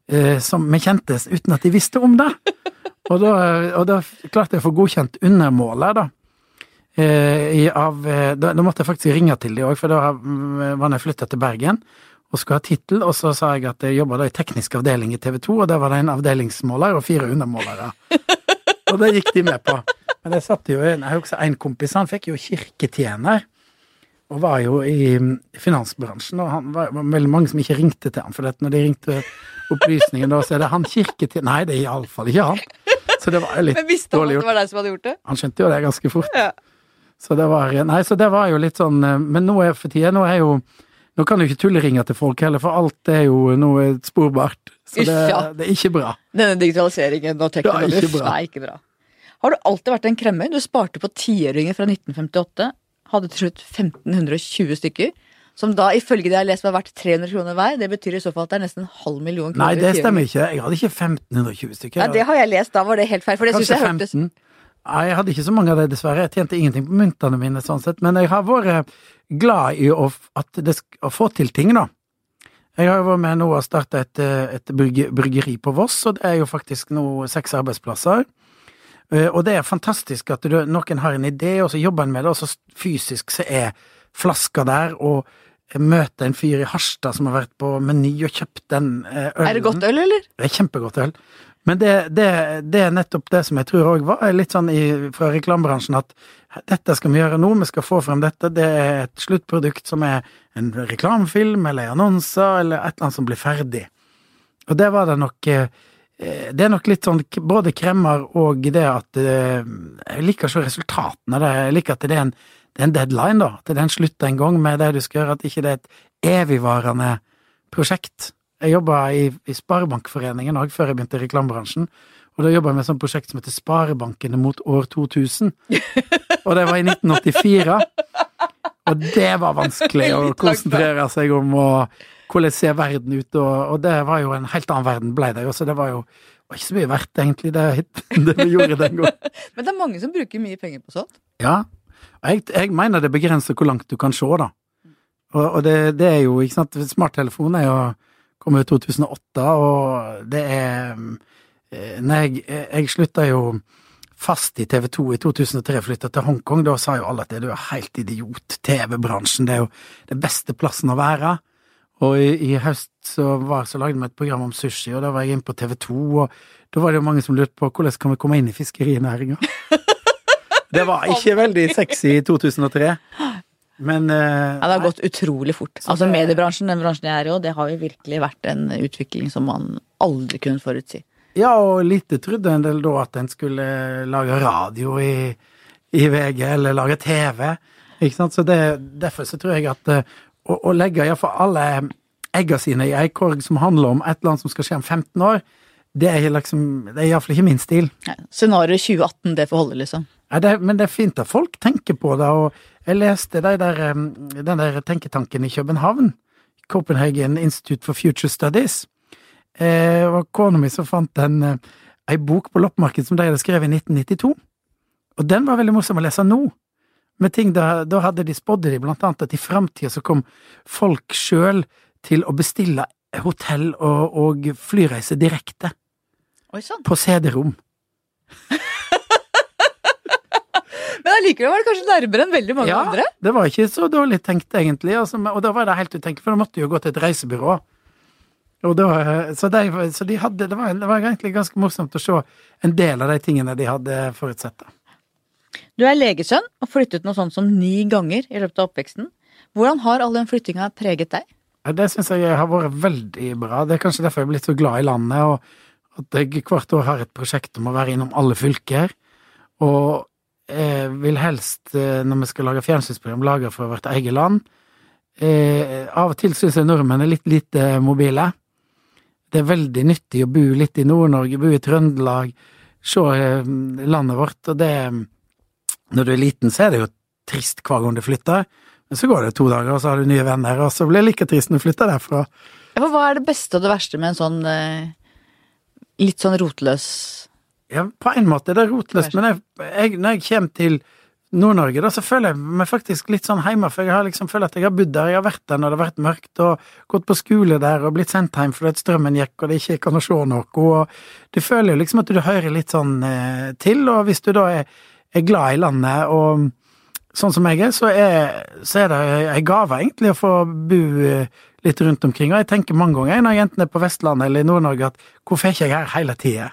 B: eh, som vi kjentes, uten at de visste om det. Og da, og da klarte jeg å få godkjent undermåler, da. Eh, av, eh, da, da måtte jeg faktisk ringe til de òg, for da mm, var jeg flytta til Bergen og skulle ha tittel, og så sa jeg at jeg jobba i teknisk avdeling i TV 2, og der var det en avdelingsmåler og fire undermålere. og det gikk de med på. Men jeg satt jo Jeg også en kompis, han fikk jo kirketjener. Og var jo i mm, finansbransjen, og han var, var veldig mange som ikke ringte til ham, for når de ringte opplysningen da, så er det han kirketjener Nei, det er iallfall ikke han. Så det var litt dårlig gjort.
A: Men visste han at det var deg som hadde gjort det?
B: Han skjønte jo det ganske fort.
A: Ja.
B: Så det var Nei, så det var jo litt sånn eh, Men nå er for tida Nå er jo Nå kan du ikke tulleringe til folk heller, for alt er jo nå er sporbart. Så det, det er ikke bra.
A: Denne digitaliseringen og
B: teknologien er ikke
A: er ikke bra. Har du alltid vært en kremmer? Du sparte på tiøringer fra 1958. Hadde til slutt 1520 stykker. Som da ifølge det jeg har lest har vært 300 kroner hver. Det betyr i så fall at det er nesten en halv million kroner.
B: Nei, det stemmer ikke. Jeg hadde ikke 1520 stykker.
A: Nei, det har jeg lest. Da var det helt feil. For det syns jeg hørtes
B: 15. Nei, jeg hadde ikke så mange av det, dessverre. Jeg tjente ingenting på myntene mine, sånn sett. Men jeg har vært glad i å, at det, å få til ting, da. Jeg har vært med nå og starta et, eh, et bryggeri på Voss, og det er jo faktisk nå seks arbeidsplasser. Eh, Og det er fantastisk at du, noen har en idé, og så jobber en med det, og så fysisk så er flaska der, og jeg møter en fyr i Harstad som har vært på Meny og kjøpt den eh, ølen.
A: Er det godt øl, eller?
B: Det er kjempegodt øl. Men det, det, det er nettopp det som jeg tror òg var litt sånn i, fra reklamebransjen, at dette skal vi gjøre nå, vi skal få frem dette. Det er et sluttprodukt som er en reklamefilm eller annonser eller et eller annet som blir ferdig. Og det var det nok eh, Det er nok litt sånn både kremmer og det at eh, Jeg liker å se resultatene av det. Jeg liker at det er en, en deadline, da. til det er en slutt en gang med det du skal gjøre. At ikke det er et evigvarende prosjekt. Jeg jobba i, i Sparebankforeningen òg, før jeg begynte i reklamebransjen. Og da jobba jeg med et sånt prosjekt som heter Sparebankene mot år 2000. Og det var i 1984. Og det var vanskelig å konsentrere seg om å, hvordan ser verden ut, og, og det var jo en helt annen verden ble det jo, så det var jo var ikke så mye verdt, egentlig, det, det vi gjorde den gangen.
A: Men det er mange som bruker mye penger på sånt.
B: Ja, jeg, jeg mener det begrenser hvor langt du kan se, da. Og, og det, det er jo, ikke sant, smarttelefon er jo kom i 2008, og det er Nei, jeg, jeg slutta jo fast i TV 2 i 2003, flytta til Hongkong, da sa jo alle at du er helt idiot. TV-bransjen, det er jo den beste plassen å være. Og i, i høst så, var, så lagde vi et program om sushi, og da var jeg inne på TV 2, og da var det jo mange som lurte på hvordan kan vi komme inn i fiskerinæringa. Det var ikke veldig sexy i 2003, men uh,
A: Ja, det har gått utrolig fort. Altså Mediebransjen, den bransjen jeg er i òg, det har jo virkelig vært en utvikling som man aldri kunne forutsi.
B: Ja, og lite trodde en del da at en skulle lage radio i, i VG, eller lage TV. Ikke sant? Så det, derfor så tror jeg at eh, å, å legge iallfall alle egga sine i ei korg som handler om et eller annet som skal skje om 15 år, det er liksom Det er iallfall ikke min stil.
A: Ja, Scenario 2018, det får holde, liksom.
B: Ja, det, men det er fint at folk tenker på det, og jeg leste de der, den der tenketanken i København, Copenhagen Institute for Future Studies, eh, og kona mi så fant en, eh, ei bok på loppemarkedet som de hadde skrevet i 1992, og den var veldig morsom å lese nå. Med ting da, da hadde de spådd de blant annet at i framtida så kom folk sjøl til å bestille hotell og, og flyreise direkte
A: Oi sann.
B: på CD-rom.
A: Men allikevel var det kanskje nærmere enn veldig mange andre.
B: Det var ikke så dårlig tenkt, egentlig. Altså, og da var det helt utenkelig, for da måtte jo gå til et reisebyrå. Og da, så de, så de hadde, det, var, det var egentlig ganske morsomt å se en del av de tingene de hadde forutsett.
A: Du er legesønn og flyttet noe sånt som ni ganger i løpet av oppveksten. Hvordan har all den flyttinga preget deg?
B: Det syns jeg har vært veldig bra. Det er kanskje derfor jeg er blitt så glad i landet, og at jeg hvert år har et prosjekt om å være innom alle fylker. Og vil helst, eh, når vi skal lage fjernsynsprogram, lage for vårt eget land. Eh, av og til syns jeg nordmenn er litt lite mobile. Det er veldig nyttig å bo litt i Nord-Norge, bo i Trøndelag, se eh, landet vårt, og det Når du er liten, så er det jo trist hver gang du flytter. Men så går det to dager, og så har du nye venner, og så blir det like trist når du flytter derfra.
A: Hva er det beste og det verste med en sånn eh, litt sånn rotløs
B: Ja, på en måte er det rotløst, men jeg, jeg, når jeg kommer til Nord-Norge, da, så føler jeg meg faktisk litt sånn hjemme, for jeg har liksom følt at jeg har bodd der, jeg har vært der når det har vært mørkt, og gått på skole der og blitt sendt hjem fordi at strømmen gikk og det ikke kan å se noe, og du føler jo liksom at du hører litt sånn eh, til, og hvis du da er, er glad i landet, og sånn som jeg er, så er, så er det ei gave egentlig å få bo eh, litt rundt omkring, og jeg tenker mange ganger når jeg enten er på Vestlandet eller i Nord-Norge at hvorfor er ikke jeg her hele tida?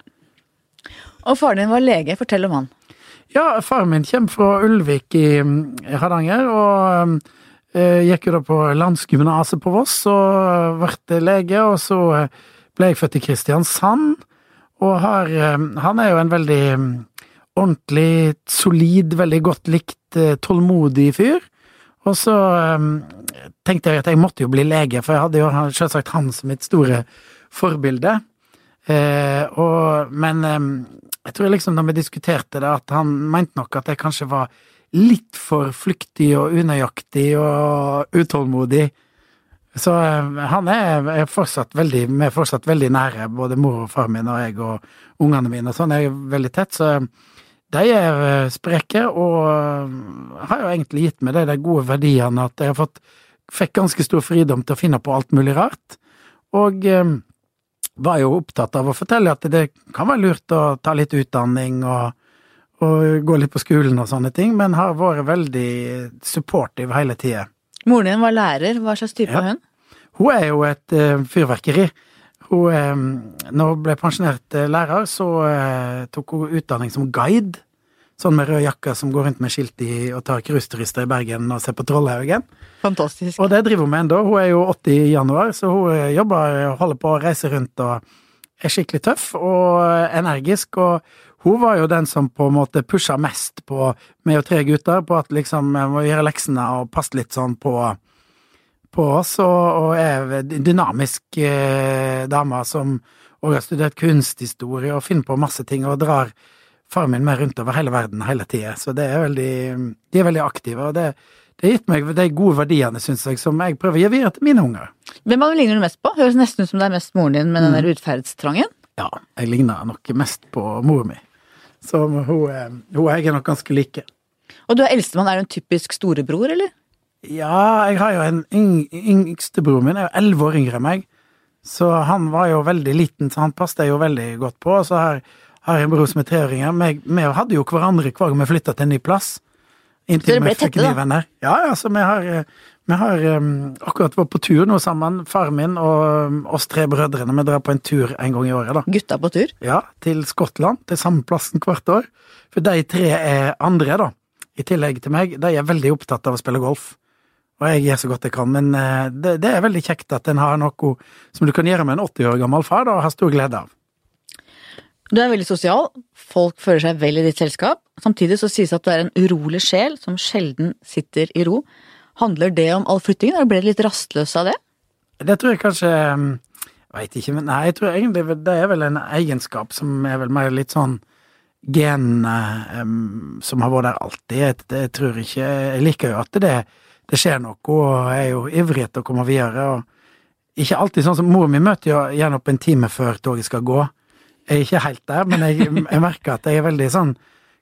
A: Og faren din var lege, fortell om han.
B: Ja, faren min kommer fra Ulvik i mm, Hardanger, og eh, gikk jo da på landsgymnaset på Voss og ble lege, og så eh, ble jeg født i Kristiansand, og har eh, Han er jo en veldig mm, ordentlig, solid, veldig godt likt, eh, tålmodig fyr. Og så eh, tenkte jeg at jeg måtte jo bli lege, for jeg hadde jo selvsagt han som mitt store forbilde. Eh, og, men eh, jeg tror liksom da vi diskuterte det, at han mente nok at jeg kanskje var litt for flyktig og unøyaktig og utålmodig. Så eh, han er, er fortsatt veldig, vi er fortsatt veldig nære, både mor og far min og jeg og ungene mine og sånn er veldig tett, så de er eh, spreke og eh, har jo egentlig gitt meg de de gode verdiene at jeg har fått, fikk ganske stor fridom til å finne på alt mulig rart. Og var jo opptatt av å fortelle at det kan være lurt å ta litt utdanning og, og gå litt på skolen og sånne ting, men har vært veldig supportive hele tida.
A: Moren din var lærer. Hva slags type
B: Ja.
A: er hun?
B: Hun er jo et uh, fyrverkeri. Hun, eh, når hun ble pensjonert eh, lærer, så uh, tok hun utdanning som guide. Sånn med rød jakke som går rundt med skilt i og tar cruiseturister i Bergen og ser på Trollhaugen.
A: Fantastisk.
B: Og det driver hun med ennå. Hun er jo 80 i januar, så hun eh, jobber og holder på å reise rundt og er skikkelig tøff og eh, energisk. Og hun var jo den som på en måte pusha mest på meg og tre gutter, på at liksom jeg må gjøre leksene og passe litt sånn på, på oss, og, og er dynamisk eh, dame som òg har studert kunsthistorie og finner på masse ting og drar faren min med rundt over hele verden hele tida. Så det er veldig, de er veldig aktive, og det, det har gitt meg de gode verdiene, syns jeg, som jeg prøver å gi videre til mine unger.
A: Hvem av dem ligner du mest på? Høres nesten ut som det er mest moren din med den
B: Mm.
A: der utferdstrangen.
B: Ja, jeg ligner nok mest på mor mi. Så hun, eh, hun og jeg er nok ganske like.
A: Og du er eldstemann. Er du en typisk storebror, eller?
B: Ja, jeg har jo en yng, yngstebroren min, er jo elleve år yngre enn meg. Så han var jo veldig liten, så han passet jeg jo veldig godt på. Og så har, har en bror som er treåringer. Vi hadde jo hverandre hver gang vi flytta til en ny plass. Inntil vi fikk nye venner. Ja, ja, så vi har, eh, vi har um, akkurat vært på tur nå sammen, faren min og um, oss tre brødrene. Vi drar på en tur en gang i året, da.
A: Gutta på tur?
B: Ja, til Skottland, til samme plassen hvert år. For de tre er andre, da, i tillegg til meg, de er veldig opptatt av å spille golf. Og jeg gjør så godt jeg kan, men det, det er veldig kjekt at en har noe som du kan gjøre med en 80 år gammel far, da, og har stor glede av.
A: Du er veldig sosial. Folk føler seg vel i ditt selskap. Samtidig så sies det at du er en urolig sjel som sjelden sitter i ro. Handler det om all flyttingen, eller ble du litt rastløs av det?
B: Det tror jeg kanskje um, Veit ikke, men nei, jeg tror egentlig det er vel en egenskap som er vel mer litt sånn gen um, som har vært der alltid. Jeg, jeg tror ikke Jeg liker jo at det, det skjer noe, og jeg er jo ivrig etter å komme videre. og Ikke alltid sånn som mor mi møter jo gjerne opp en time før toget skal gå. Jeg er ikke helt der, men jeg, jeg merker at jeg er veldig sånn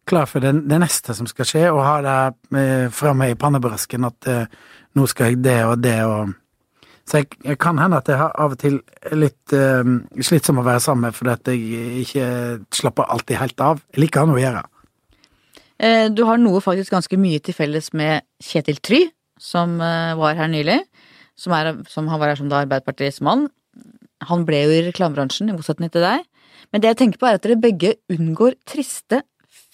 B: klar for det, det neste som skal skje, og har det eh, framme i pannebrasken at eh, nå skal jeg det og det og Så jeg, jeg kan hende at jeg har av og til litt eh, slitsom å være sammen med fordi at jeg ikke slapper alltid helt av. Jeg liker noe å gjøre.
A: Eh, Du har noe faktisk ganske mye til felles med Kjetil Try, som eh, var her nylig. Som, er, som han var her som da Arbeiderpartiets mann. Han ble jo i reklamebransjen, i motsetning til deg. Men det jeg tenker på er at dere begge unngår triste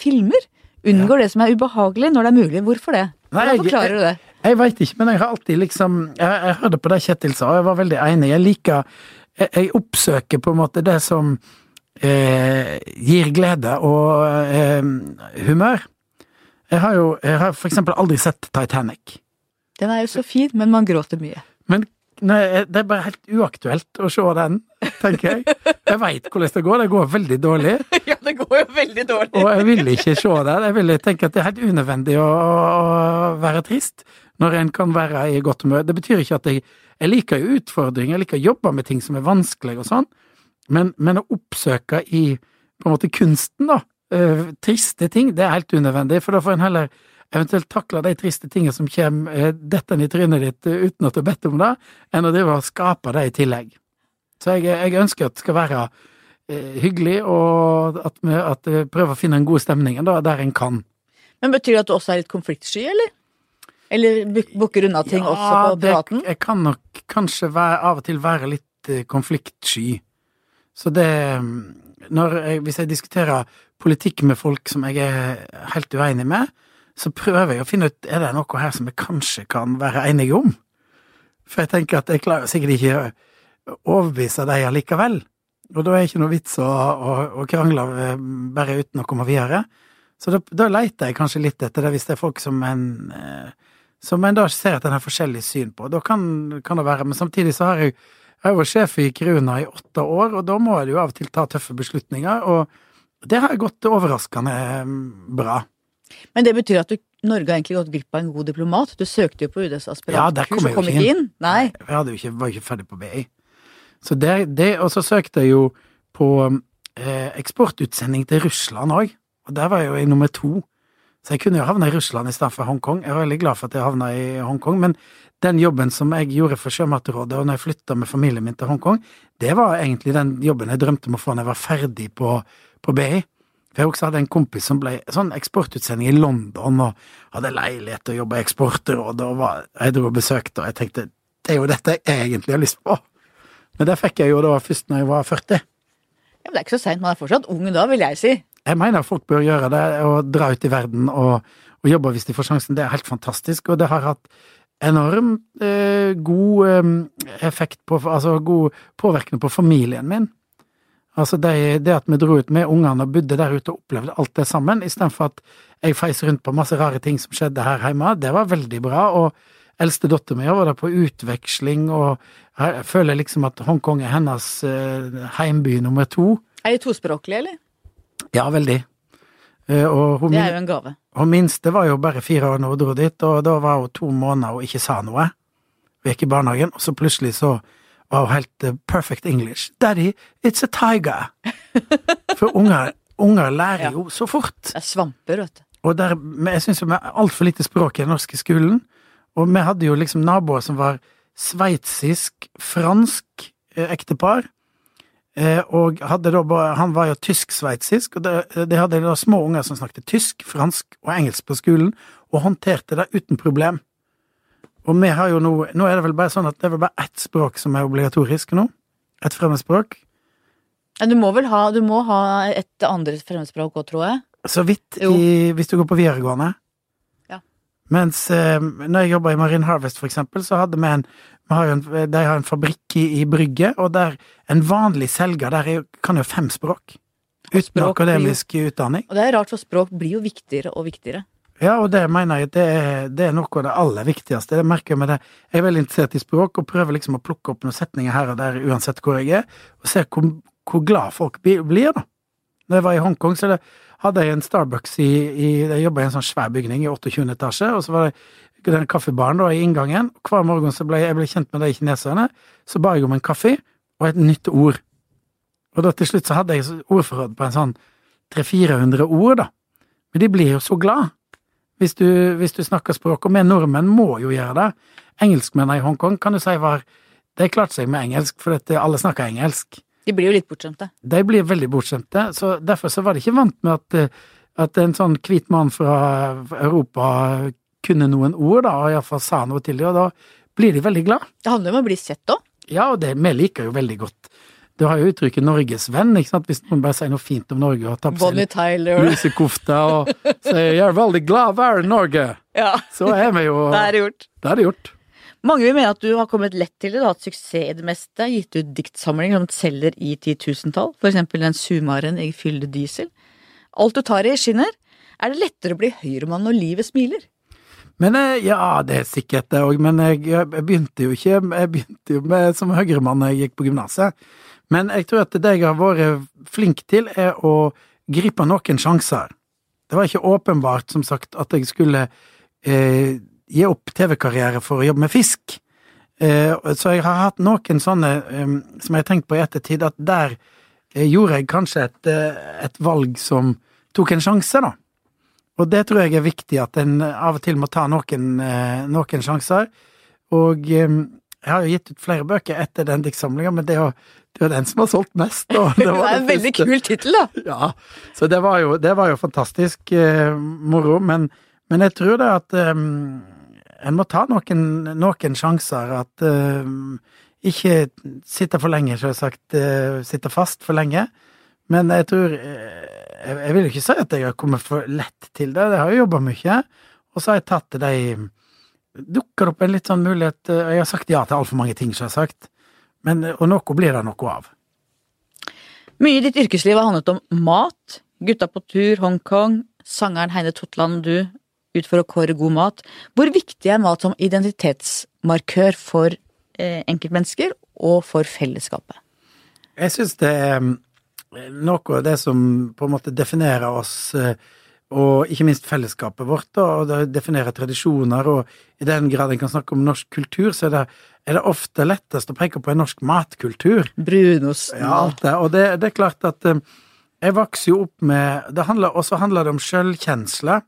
A: filmer. Unngår det som er ubehagelig, når det er mulig. Hvorfor det? Hvordan forklarer du det?
B: Jeg veit ikke, men jeg har alltid liksom Jeg, jeg hørte på det Kjetil sa, og jeg var veldig enig. Jeg liker Jeg, jeg oppsøker på en måte det som eh, gir glede og eh, humør. Jeg har jo jeg har for eksempel aldri sett Titanic.
A: Den er jo så fin, men man gråter mye.
B: Men nei, det er bare helt uaktuelt å se den, tenker jeg. Jeg veit hvordan det går. Det går veldig dårlig.
A: ja, det går jo veldig dårlig.
B: Og jeg vil ikke se den. Jeg vil tenke at det er helt unødvendig å, være trist når en kan være i godt humør. Det betyr ikke at jeg Jeg liker jo utfordringer, jeg liker å jobbe med ting som er vanskelig og sånn, men, men å oppsøke i på en måte kunsten, da, eh, triste ting, det er helt unødvendig, for da får en heller eventuelt takle de triste tingene som kommer dette dettende i trynet ditt eh, uten at du har bedt om det, enn å drive og skape det i tillegg. Så jeg, jeg ønsker at det skal være eh, hyggelig, og at vi, at vi prøver å finne en god stemning da, der en kan.
A: Men betyr det at du også er litt konfliktsky, eller? Eller buk- bukker unna ting også på
B: praten?
A: Ja,
B: jeg kan nok kanskje være, av og til være litt eh, konfliktsky. Så det mm, jeg, Hvis jeg diskuterer politikk med folk som jeg er helt uenig med, så prøver jeg å finne ut er det noe her som vi kanskje kan være enige om. For jeg tenker at jeg klarer sikkert ikke å overbevise dem allikevel. Og da er det ikke noe vits å, å, å krangle eh, bare uten å komme videre. Så da, da leter jeg kanskje litt etter det, hvis det er folk som en eh, som en da ser at en har forskjellig syn på. Da kan, kan det være, men samtidig så har jeg, jeg vært sjef i Kiruna i åtte år, og da må jeg jo av og til ta tøffe beslutninger, og det har gått overraskende eh, bra.
A: Men det betyr at du, Norge har egentlig gått glipp av en god diplomat. Du søkte jo på UDs
B: Ja,
A: aspirantkurs
B: jeg
A: og kom ikke
B: inn.
A: inn. Nei.
B: Jeg ikke, var ikke ferdig på BI. Så det, det, og så søkte jeg jo på eh, eksportutsending til Russland òg, og der var jeg jo i nummer to. Så jeg kunne jo havna i Russland istedenfor Hongkong. Jeg er veldig glad for at jeg havna i Hongkong, men den jobben som jeg gjorde for Sjømatrådet, og når jeg flytta med familien min til Hongkong, det var egentlig den jobben jeg drømte om å få når jeg var ferdig på, på BI. For jeg også hadde en kompis som ble sånn eksportutsending i London, og hadde leilighet og jobba i Eksportrådet, og var, jeg dro og besøkte, og jeg tenkte det er jo dette jeg egentlig har lyst på. Men det fikk jeg jo da først når jeg var 40.
A: Ja, men det er ikke så seint, man er fortsatt ung da, vil jeg si.
B: Jeg mener folk bør gjøre det, og dra ut i verden og, og jobbe hvis de får sjansen. Det er helt fantastisk, og det har hatt enormt eh, god eh, effekt på Altså god påvirkning på familien min. Altså det, det at vi dro ut med ungene og bodde der ute og opplevde alt det sammen, istedenfor at jeg feis rundt på masse rare ting som skjedde her hjemme, det var veldig bra. Og eldste dattera mi var der på utveksling, og jeg føler liksom at Hongkong er hennes eh, heimby nummer to.
A: Er de tospråklige, eller?
B: Ja, veldig. Eh, og hun,
A: Det er jo en gave.
B: hun minste var jo bare fire år når hun dro dit, og da var hun to måneder og ikke sa noe. Hun gikk i barnehagen, og så plutselig så var jo helt eh, perfect English. Daddy, it's a tiger. For unger, unger lærer
A: Ja.
B: jo så fort.
A: Det er svamper, vet du.
B: Og der, jeg syns vi har altfor lite språk i den norske skolen. Og vi hadde jo liksom naboer som var sveitsisk-fransk eh, ektepar. Eh, og hadde da bare, han var jo tysk-sveitsisk, og det- de hadde da små unger som snakket tysk, fransk og engelsk på skolen, og håndterte det uten problem. Og vi har jo nå Nå er det vel bare sånn at det er vel bare ett språk som er obligatorisk nå. Et fremmedspråk.
A: Ja, du må vel ha, du må ha et andre fremmedspråk òg, tror jeg.
B: Så vidt i, hvis du går på videregående.
A: Ja.
B: Mens eh, når jeg jobba i Marine Harvest, for eksempel, så hadde vi en vi har en, De har en fabrikk i, i Brygge, og der en vanlig selger der er, kan jo fem språk. Uten
A: språk blir
B: akademisk utdanning.
A: Og det er rart, for språk blir jo viktigere og viktigere.
B: Ja, og det mener jeg det er, det er noe av det aller viktigste. Det merker jeg med det. Jeg er veldig interessert i språk, og prøver liksom å plukke opp noen setninger her og der uansett hvor jeg er, og se hvor, hvor glad folk blir, da. Når jeg var i Hongkong, så det, hadde jeg en Starbucks i, i Jeg jobba i en sånn svær bygning i 28. etasje, og så var det den kaffebaren da i inngangen. Hver morgen så ble jeg ble kjent med de kineserne, så ba jeg om en kaffe og et nytt ord. Og da til slutt så hadde jeg ordforråd på en sånn 300-400 ord, da. Men de blir jo så glad hvis du, hvis du snakker språk, og vi nordmenn må jo gjøre det. Engelskmennene i Hongkong kan du si var De klarte seg med engelsk, for alle snakker engelsk.
A: De blir jo litt bortskjemte.
B: De blir veldig bortskjemte, så derfor så var de ikke vant med at, eh, at en sånn hvit mann fra Europa kunne noen ord, da, og iallfall sa noe til dem, og da blir de veldig glad.
A: Det handler jo om å bli sett òg.
B: Ja, og det, vi liker jo veldig godt. Du har jo uttrykket 'Norges venn', ikke sant, hvis noen bare sier noe fint om Norge og tar på seg
A: Tyler.
B: lusekofte og sier 'jeg er veldig glad å være i Norge',
A: Ja,
B: så er vi jo
A: det er det gjort.
B: Det er det gjort.
A: Mange vil mene at du har kommet lett til det, du har hatt suksess i det meste, gitt ut diktsamlinger som selger i titusentall, for eksempel den sumaren jeg fyller diesel. Alt du tar i skinner. Er det lettere å bli høyremann når livet smiler?
B: Men eh, ja, det er sikkert det òg, men jeg, jeg begynte jo ikke Jeg begynte jo med, som høyremann da jeg gikk på gymnaset. Men jeg tror at det jeg har vært flink til, er å gripe noen sjanser. Det var ikke åpenbart, som sagt, at jeg skulle eh, gi opp TV-karriere for å jobbe med fisk. Eh, så jeg har hatt noen sånne eh, som jeg har tenkt på i ettertid, at der eh, gjorde jeg kanskje et, eh, et valg som tok en sjanse, da. Og det tror jeg er viktig, at en av og til må ta noen, eh, noen sjanser. Og jeg har jo gitt ut flere bøker etter den diktsamlinga, men det er jo det er den som har solgt mest. Det
A: Det
B: var
A: er en
B: det
A: veldig kul tittel, da.
B: Ja, så det var jo, det var jo fantastisk eh, moro, men, men jeg tror det at eh, en må ta noen, noen sjanser. At eh, ikke sitte for lenge, selvsagt. Uh, sitte fast for lenge. Men jeg tror eh, jeg, jeg vil ikke si at jeg har kommet for lett til det. Jeg har jo jobba mye, og så har jeg tatt det de Dukker opp en litt sånn mulighet eh, Jeg har sagt ja til altfor mange ting, som jeg har sagt, Men, og noe blir det noe av.
A: Mye i ditt yrkesliv har handlet om mat. Gutta på tur, Hongkong, sangeren Heine Totland, du, ut for å kåre god mat. Hvor viktig er mat som identitetsmarkør for eh, enkeltmennesker og for fellesskapet?
B: Jeg syns det er mm, noe av det som på en måte definerer oss, eh, og ikke minst fellesskapet vårt, da, og det definerer tradisjoner, og i den grad en kan snakke om norsk kultur, så er det, er det ofte lettest å peke på en norsk matkultur.
A: Brunosten.
B: Ja, alt det. Og det, det er klart at um, jeg vokser jo opp med det handler, Og så handler det om sjølkjensle.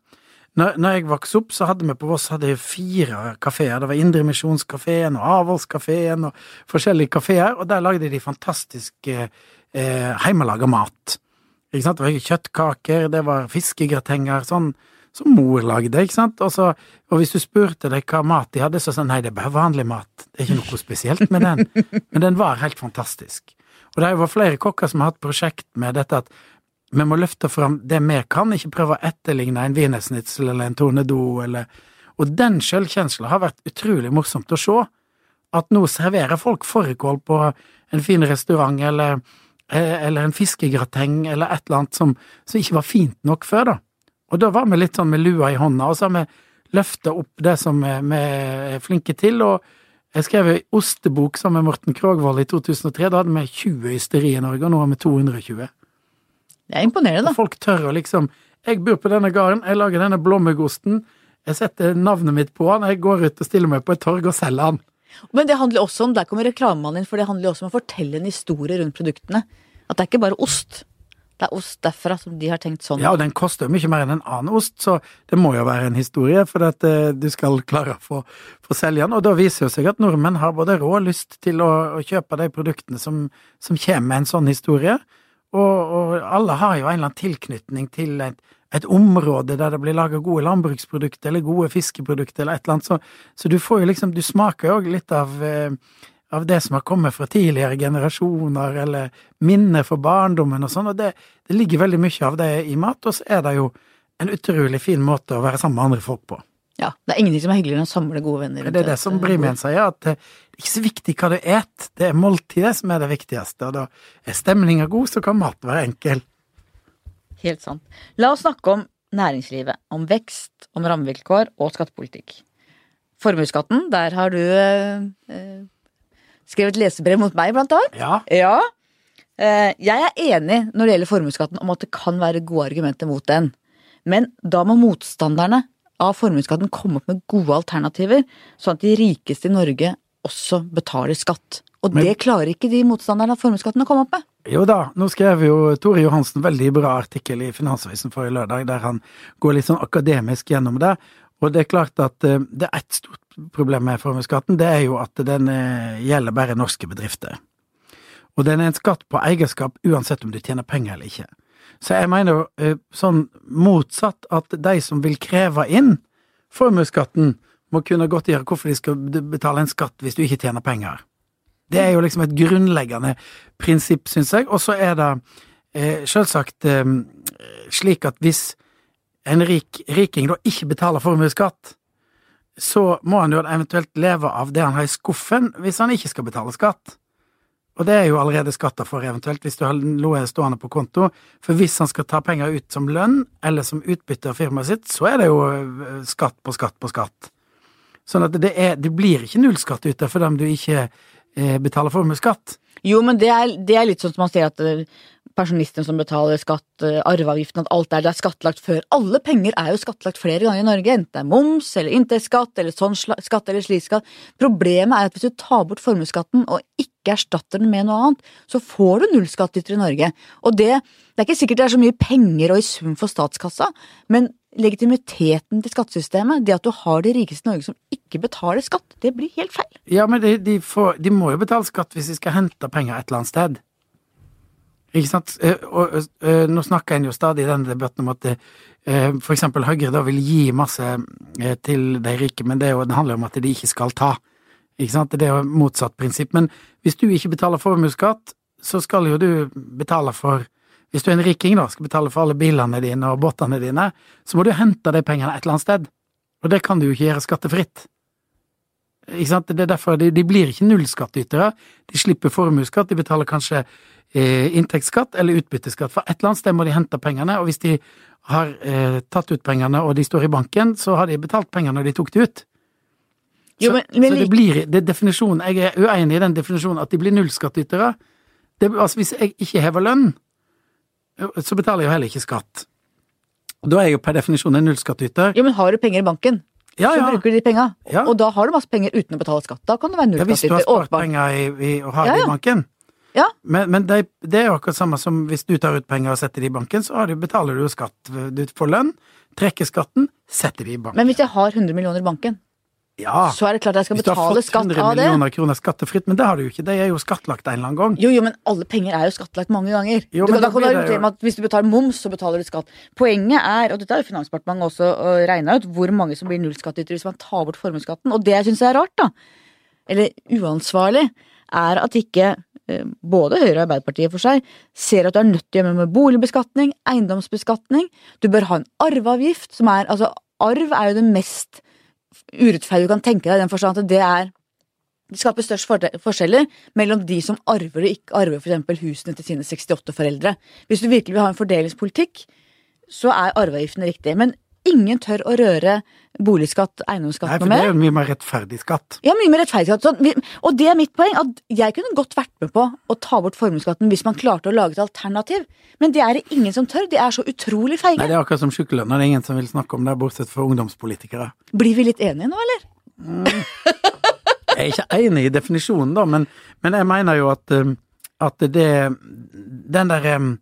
B: når, når jeg vokste opp, så hadde vi på Voss hadde fire kafeer. Det var Indremisjonskafeen og Avholdskafeen og forskjellige kafeer, og der lagde de fantastisk eh, eh, hjemmelaga mat. Ikke sant? Det var kjøttkaker, det var fiskegratenger, sånn som mor lagde, ikke sant. Og, så, og hvis du spurte deg hva mat de hadde, så sa de nei, det er bare vanlig mat. Det er ikke noe spesielt med den. Men den var helt fantastisk. Og det har jo vært flere kokker som har hatt prosjekt med dette at vi må løfte fram det vi kan, ikke prøve å etterligne en wienersnitzel eller en tornado eller Og den sjølkjensla har vært utrolig morsomt å se. At nå serverer folk fårikål på en fin restaurant eller, eller en fiskegrateng eller et eller annet som, som ikke var fint nok før, da. Og da var vi litt sånn med lua i hånda, og så har vi løfta opp det som vi er flinke til, og jeg skrev en ostebok sammen med Morten Krogvold i 2003. Da hadde vi 20 ysteri i Norge, og nå har vi 220.
A: Det er imponerende,
B: Og
A: da.
B: folk tør å liksom Jeg bor på denne gården, jeg lager denne blåmuggosten, jeg setter navnet mitt på den, jeg går ut og stiller meg på et torg og selger den.
A: Men det handler også om, der kommer reklamemannen inn, for det handler også om å fortelle en historie rundt produktene. At det er ikke bare ost. Det er ost derfra som de har tenkt sånn.
B: Ja, og den koster jo mye mer enn en annen ost, så det må jo være en historie for at eh, du skal klare å få, få selge den. Og da viser det seg at nordmenn har både råd og lyst til å, å kjøpe de produktene som, som kommer med en sånn historie. Og, og alle har jo en eller annen tilknytning til et, et område der det blir laga gode landbruksprodukter eller gode fiskeprodukter eller et eller annet, så, så du får jo liksom Du smaker jo òg litt av eh, av det som har kommet fra tidligere generasjoner, eller minner fra barndommen og sånn, og det, det ligger veldig mye av det i mat, og så er det jo en utrolig fin måte å være sammen med andre folk på.
A: Ja, Det er ingenting som er hyggeligere enn å samle gode venner.
B: Det er det som Brimen sier, at det er ikke så viktig hva du et, det er måltidet som er det viktigste, og da er stemninga god, så kan maten være enkel.
A: Helt sant. La oss snakke om næringslivet. Om vekst, om rammevilkår og skattepolitikk. Formuesskatten, der har du eh, eh, skrevet lesebrev mot meg, blant annet.
B: Ja,
A: Ja. Eh, jeg er enig når det gjelder formuesskatten om at det kan være gode argumenter mot den. Men da må motstanderne av formuesskatten komme opp med gode alternativer, sånn at de rikeste i Norge også betaler skatt. Og
B: Men-
A: det klarer ikke de motstanderne av formuesskatten å komme opp med.
B: Jo da, nå skrev jo Tore Johansen veldig bra artikkel i Finansavisen forrige lørdag, der han går litt sånn akademisk gjennom det. Og det er klart at eh, det er ett stort problem med formuesskatten, det er jo at den eh, gjelder bare norske bedrifter. Og den er en skatt på eierskap uansett om du tjener penger eller ikke. Så jeg mener eh, sånn motsatt at de som vil kreve inn formuesskatten, må kunne godtgjøre hvorfor de skal betale en skatt hvis du ikke tjener penger. Det er jo liksom et grunnleggende prinsipp, syns jeg. Og så er det eh, selvsagt eh, slik at hvis en rik riking da ikke betaler formuesskatt, så må han jo eventuelt leve av det han har i skuffen hvis han ikke skal betale skatt. Og det er jo allerede skatta for, eventuelt, hvis du har noe stående på konto. For hvis han skal ta penger ut som lønn, eller som utbytte av firmaet sitt, så er det jo eh, skatt på skatt på skatt. Sånn at det, er, det blir ikke nullskatt ute for dem du ikke eh, betaler formuesskatt.
A: Jo, men det er, det er litt sånn som man sier at eh, pensjonisten som betaler skatt, eh, arveavgiften, at alt der det er skattlagt før. Alle penger er jo skattlagt flere ganger i Norge, enten det er moms eller inntektsskatt eller sånn skatt eller slik skatt. Problemet er at hvis du tar bort formuesskatten og ikke erstatter den med noe annet, så får du nullskattytere i Norge. Og det, det er ikke sikkert det er så mye penger og i sum for statskassa, men legitimiteten til skattesystemet, det at du har de rikeste i Norge som ikke betaler skatt, det blir helt feil.
B: Ja, men de, de, får, de må jo betale skatt hvis de skal hente penger et eller annet sted. Ikke sant? Og, Og, og, nå snakker en jo stadig i denne debatten om at det, eh, for eksempel Høyre da vil gi masse eh, til de rike, men det, jo, det handler jo om at de ikke skal ta. Ikke sant? Det er jo motsatt prinsipp. Men hvis du ikke betaler formuesskatt, så skal jo du betale for Hvis du er en riking, da, skal betale for alle bilene dine og båtene dine, så må du hente de pengene et eller annet sted. Og det kan du jo ikke gjøre skattefritt. Ikke sant? Det er derfor de, de blir ikke nullskattytere. De slipper formuesskatt, de betaler kanskje eh, inntektsskatt eller utbytteskatt. For et eller annet sted må de hente pengene, og hvis de har eh, tatt ut pengene og de står i banken, så har de betalt pengene når de tok det ut.
A: Jo,
B: så,
A: men- men
B: så det blir det er definisjonen, Jeg er uenig i den definisjonen at de blir nullskattytere. Det, altså, hvis jeg ikke hever lønn, så betaler jeg jo heller ikke skatt. Da er jeg jo per definisjon en nullskattyter.
A: Jo, men har du penger i banken,
B: Ja,
A: så bruker du de penga.
B: Ja.
A: Og da har du masse penger uten å betale skatt. Da kan du være
B: Ja, hvis du har spart penger i, i, og har
A: Ja,
B: det i banken.
A: Ja.
B: Men, men det, det er jo akkurat samme som hvis du tar ut penger og setter det i banken, så har du, betaler du jo skatt. Du får lønn, trekker skatten, setter det i banken.
A: Men hvis jeg har 100 millioner i banken,
B: ja,
A: så er det klart jeg skal
B: hvis du har fått 100 millioner kroner skattefritt, men det har du jo ikke. Det er jo skattlagt en eller annen gang.
A: Jo, jo, men alle penger er jo skattlagt mange ganger.
B: Jo,
A: du, da
B: da
A: kan
B: blir det jo-
A: at Hvis du betaler moms, så betaler du skatt. Poenget er, og dette har jo Finansdepartementet også og regna ut, hvor mange som blir nullskattytere hvis man tar bort formuesskatten. Og det jeg syns er rart, da, eller uansvarlig, er at ikke eh, både Høyre og Arbeiderpartiet for seg ser at du er nødt til å gjøre noe med boligbeskatning, eiendomsbeskatning. Du bør ha en arveavgift, som er Altså, arv er jo det mest urettferdige du kan tenke deg, i den forstand at det er det skaper størst forskjeller mellom de som arver og ikke arver eksempel husene til sine 68 foreldre. Hvis du virkelig vil ha en fordelingspolitikk, så er arveavgiften riktig. Men ingen tør å røre boligskatt,
B: Nei, for det er jo mye mer rettferdig skatt.
A: Ja, mye mer rettferdig skatt. Og det er mitt poeng, at jeg kunne godt vært med på å ta bort formuesskatten hvis man klarte å lage et alternativ, men det er det ingen som tør. De er så utrolig feige.
B: Nei, det er akkurat som sykelønn, det er ingen som vil snakke om det, bortsett fra ungdomspolitikere.
A: Blir vi litt enige nå, eller?
B: Jeg er ikke enig i definisjonen, da, men, men jeg mener jo at, um, at det Den der um,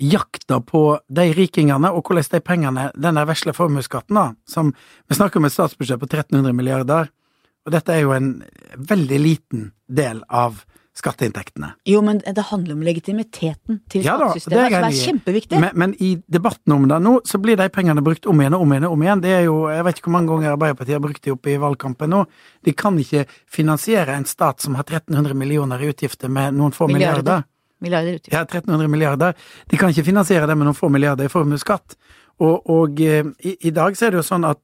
B: jakta på de rikingene, og hvordan de pengene Den der vesle formuesskatten, da, som Vi snakker om et statsbudsjett på 1300 milliarder, og dette er jo en veldig liten del av skatteinntektene.
A: Jo, men det handler om legitimiteten til
B: Ja da, det
A: skattesystemet,
B: er
A: som er kjempeviktig.
B: Men, men i debatten om det nå, så blir de pengene brukt om igjen og om igjen og om igjen. Det er jo, Jeg vet ikke hvor mange ganger Arbeiderpartiet har brukt de opp i valgkampen nå. De kan ikke finansiere en stat som har 1300 millioner i utgifter med noen få
A: Milliarder.
B: milliarder.
A: Milliarder utgifter.
B: Ja, 1300 milliarder. De kan ikke finansiere det med noen få milliarder i formuesskatt. Og, og eh, i, i dag så er det jo sånn at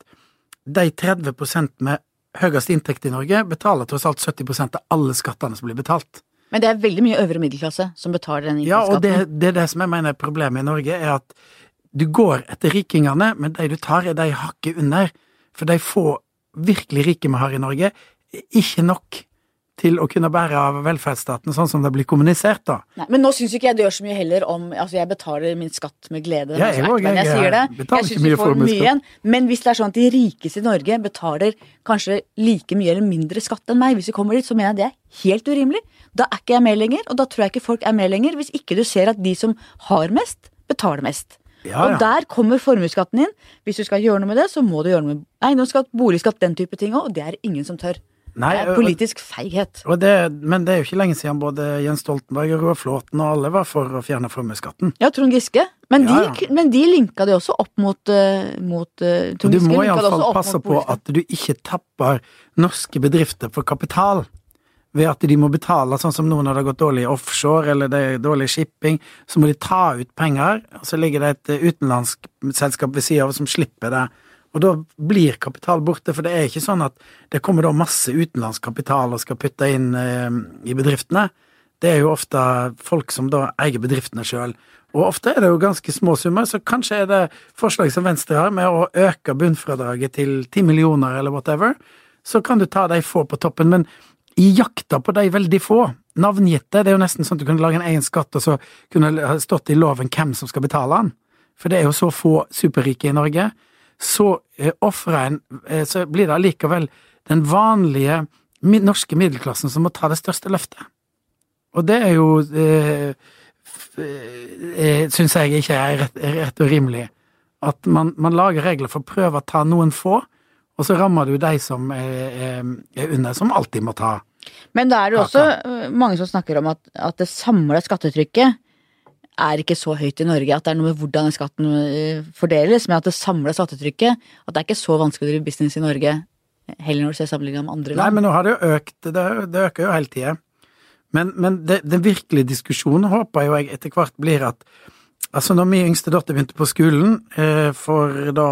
B: de 30% med høyest inntekt i Norge betaler tross alt 70% av alle skattene som blir betalt.
A: Men det er veldig mye øvre middelklasse som betaler den
B: Ja, og det, det er det som jeg mener er problemet i Norge, er at du går etter rikingene, men de du tar, er de hakket under. For de få virkelig rike vi har i Norge, ikke nok til å kunne bære av velferdsstaten sånn som det blir kommunisert, da.
A: Nei, men nå syns ikke jeg det gjør så mye heller om Altså, jeg betaler min skatt med glede.
B: Ja, jeg også,
A: ikke, men jeg
B: jeg-
A: sier det.
B: jeg
A: Jeg syns vi får mye igjen. Men hvis det er sånn at de rikeste i Norge betaler kanskje like mye eller mindre skatt enn meg, hvis vi kommer dit, så mener jeg det er helt urimelig. Da er ikke jeg med lenger, og da tror jeg ikke folk er med lenger, hvis ikke du ser at de som har mest, betaler mest.
B: Ja,
A: Og der kommer formuesskatten inn. Hvis du skal gjøre noe med det, så må du gjøre noe med eiendomsskatt, boligskatt, den type ting òg, og det er ingen som tør.
B: Nei,
A: det er politisk feighet.
B: Og det, men det er jo ikke lenge siden både Jens Stoltenberg og Roar Flåten og alle var for å fjerne formuesskatten.
A: Ja, Trond Giske. Men,
B: Ja,
A: de, men de linka det også opp mot, eh, mot Trond
B: Giske. du må iallfall passe på at du ikke tapper norske bedrifter for kapital. Ved at de må betale, sånn som nå når det har gått dårlig offshore eller det er dårlig shipping, så må de ta ut penger, og så ligger det et eh, utenlandsk selskap ved sida av som slipper det. Og da blir kapital borte, for det er ikke sånn at det kommer da masse utenlandsk kapital og skal putte inn eh, i bedriftene. Det er jo ofte folk som da eier bedriftene sjøl. Og ofte er det jo ganske små summer, så kanskje er det forslag som Venstre har med å øke bunnfradraget til 10 millioner eller whatever, så kan du ta de få på toppen. Men i jakta på de veldig få, navngitte, det er jo nesten sånn at du kunne lage en egen skatt, og så kunne det stått i loven hvem som skal betale den. For det er jo så få superrike i Norge. Så eh, offrer en eh, Så blir det allikevel den vanlige norske middelklassen som må ta det største løftet. Og det er jo eh, eh, Syns jeg ikke er rett, rett rimelig. At man, man lager regler for å prøve å ta noen få, og så rammer du de som er, er, er under, som alltid må ta.
A: Men da er det også mange som snakker om at, at det samla skattetrykket er ikke så høyt i Norge. At det er noe med hvordan skatten eh, fordeles, men at det samla skattetrykket At det er ikke så vanskelig å drive business i Norge heller når du ser sammenlignet med andre land.
B: Nei, men nå har det jo økt. Det, det øker jo hele tida. Men, men det, den virkelige diskusjonen håper jo jeg etter hvert blir at Altså, når min yngste datter begynte på skolen eh, for da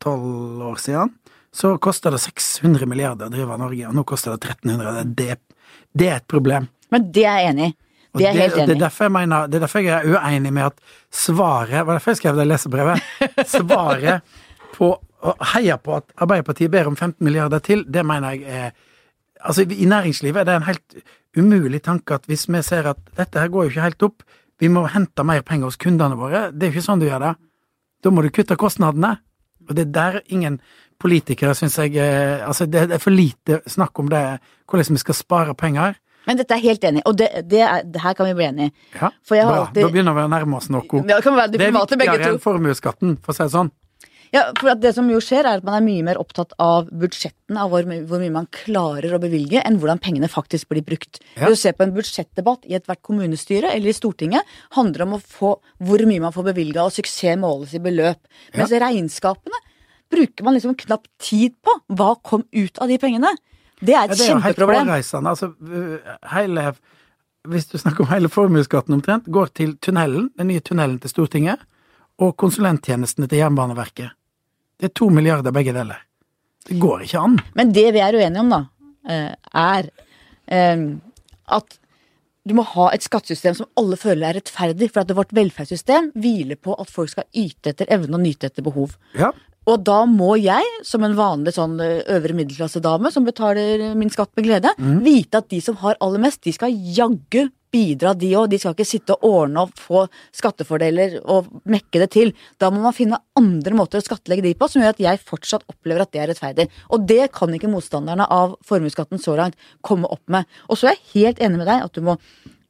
B: tolv år siden, så kosta det 600 milliarder å drive Norge, og nå koster det 1300. Det, det er et problem.
A: Men det er jeg enig i. Det er helt
B: enig. det er derfor jeg mener, det er derfor jeg er uenig med at svaret Var derfor jeg skrev det lesebrevet? Svaret på å heie på at Arbeiderpartiet ber om 15 milliarder til, det mener jeg er Altså, i næringslivet er det en helt umulig tanke at hvis vi ser at dette her går jo ikke helt opp, vi må hente mer penger hos kundene våre, det er jo ikke sånn du gjør det. Da må du kutte kostnadene. Og det er der ingen politikere syns jeg eh, Altså, det er for lite snakk om det, hvordan vi skal spare penger.
A: Men dette er helt enig og det, det, er, det her kan vi bli enige.
B: Ja, bra.
A: alltid-
B: Da begynner vi å nærme oss noe.
A: Ja, det kan være
B: Det er viktigere enn formuesskatten, for å si det sånn.
A: Ja, for det som jo skjer er at Man er mye mer opptatt av budsjettene, av hvor, hvor mye man klarer å bevilge, enn hvordan pengene faktisk blir brukt.
B: Ja.
A: Det å se på en budsjettdebatt i ethvert kommunestyre eller i Stortinget handler om å få hvor mye man får bevilga, og suksess måles i beløp. Mens regnskapene bruker man liksom knapt tid på. Hva kom ut av de pengene? Det er et
B: Ja,
A: et
B: det er jo
A: kjempeproblem.
B: Altså, øh, hele Hvis du snakker om hele formuesskatten omtrent, går til tunnelen, den nye tunnelen til Stortinget, og konsulenttjenestene til Jernbaneverket. Det er to milliarder begge deler. Det går ikke an.
A: Men det vi er uenige om, da, eh, er eh, at du må ha et skattesystem som alle føler er rettferdig, for at vårt velferdssystem hviler på at folk skal yte etter evne og nyte etter behov.
B: Ja,
A: Og da må jeg, som en vanlig sånn øvre middelklassedame som betaler min skatt med glede, vite at de som har aller mest, de skal jaggu bidra, de òg. De skal ikke sitte og ordne og få skattefordeler og mekke det til. Da må man finne andre måter å skattlegge de på som gjør at jeg fortsatt opplever at det er rettferdig. Og det kan ikke motstanderne av formuesskatten så langt komme opp med. Og så er jeg helt enig med deg at du må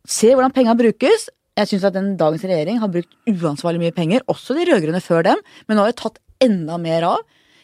A: se hvordan penga brukes. Jeg syns at den dagens regjering har brukt uansvarlig mye penger, også de rød-grønne før dem, men nå har jeg tatt enda mer av.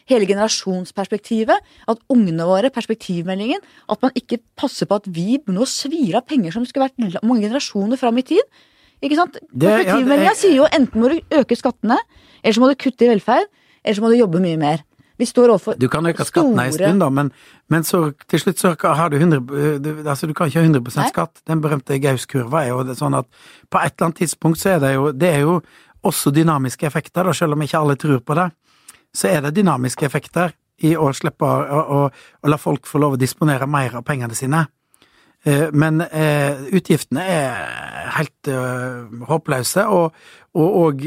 A: Hele generasjonsperspektivet, at ungene våre, perspektivmeldingen, at man ikke passer på at vi nå svir av penger som skulle vært mange generasjoner fram i tid. Ikke sant? Perspektivmeldinga sier jo enten må du øke skattene, eller så må du kutte i velferd, eller så må du jobbe mye mer. Vi står overfor
B: du kan øke skatten en stund, da, men, men så til slutt så har du 100 du, altså du kan ikke ha 100
A: Nei.
B: skatt. Den berømte Gaus-kurva er jo det sånn at på et eller annet tidspunkt så er det jo Det er jo også dynamiske effekter, da, selv om ikke alle tror på det. Så er det dynamiske effekter i å slippe å, å, å, la folk få lov å disponere mer av pengene sine. Eh, Men eh, utgiftene er helt eh, håpløse, og, og, og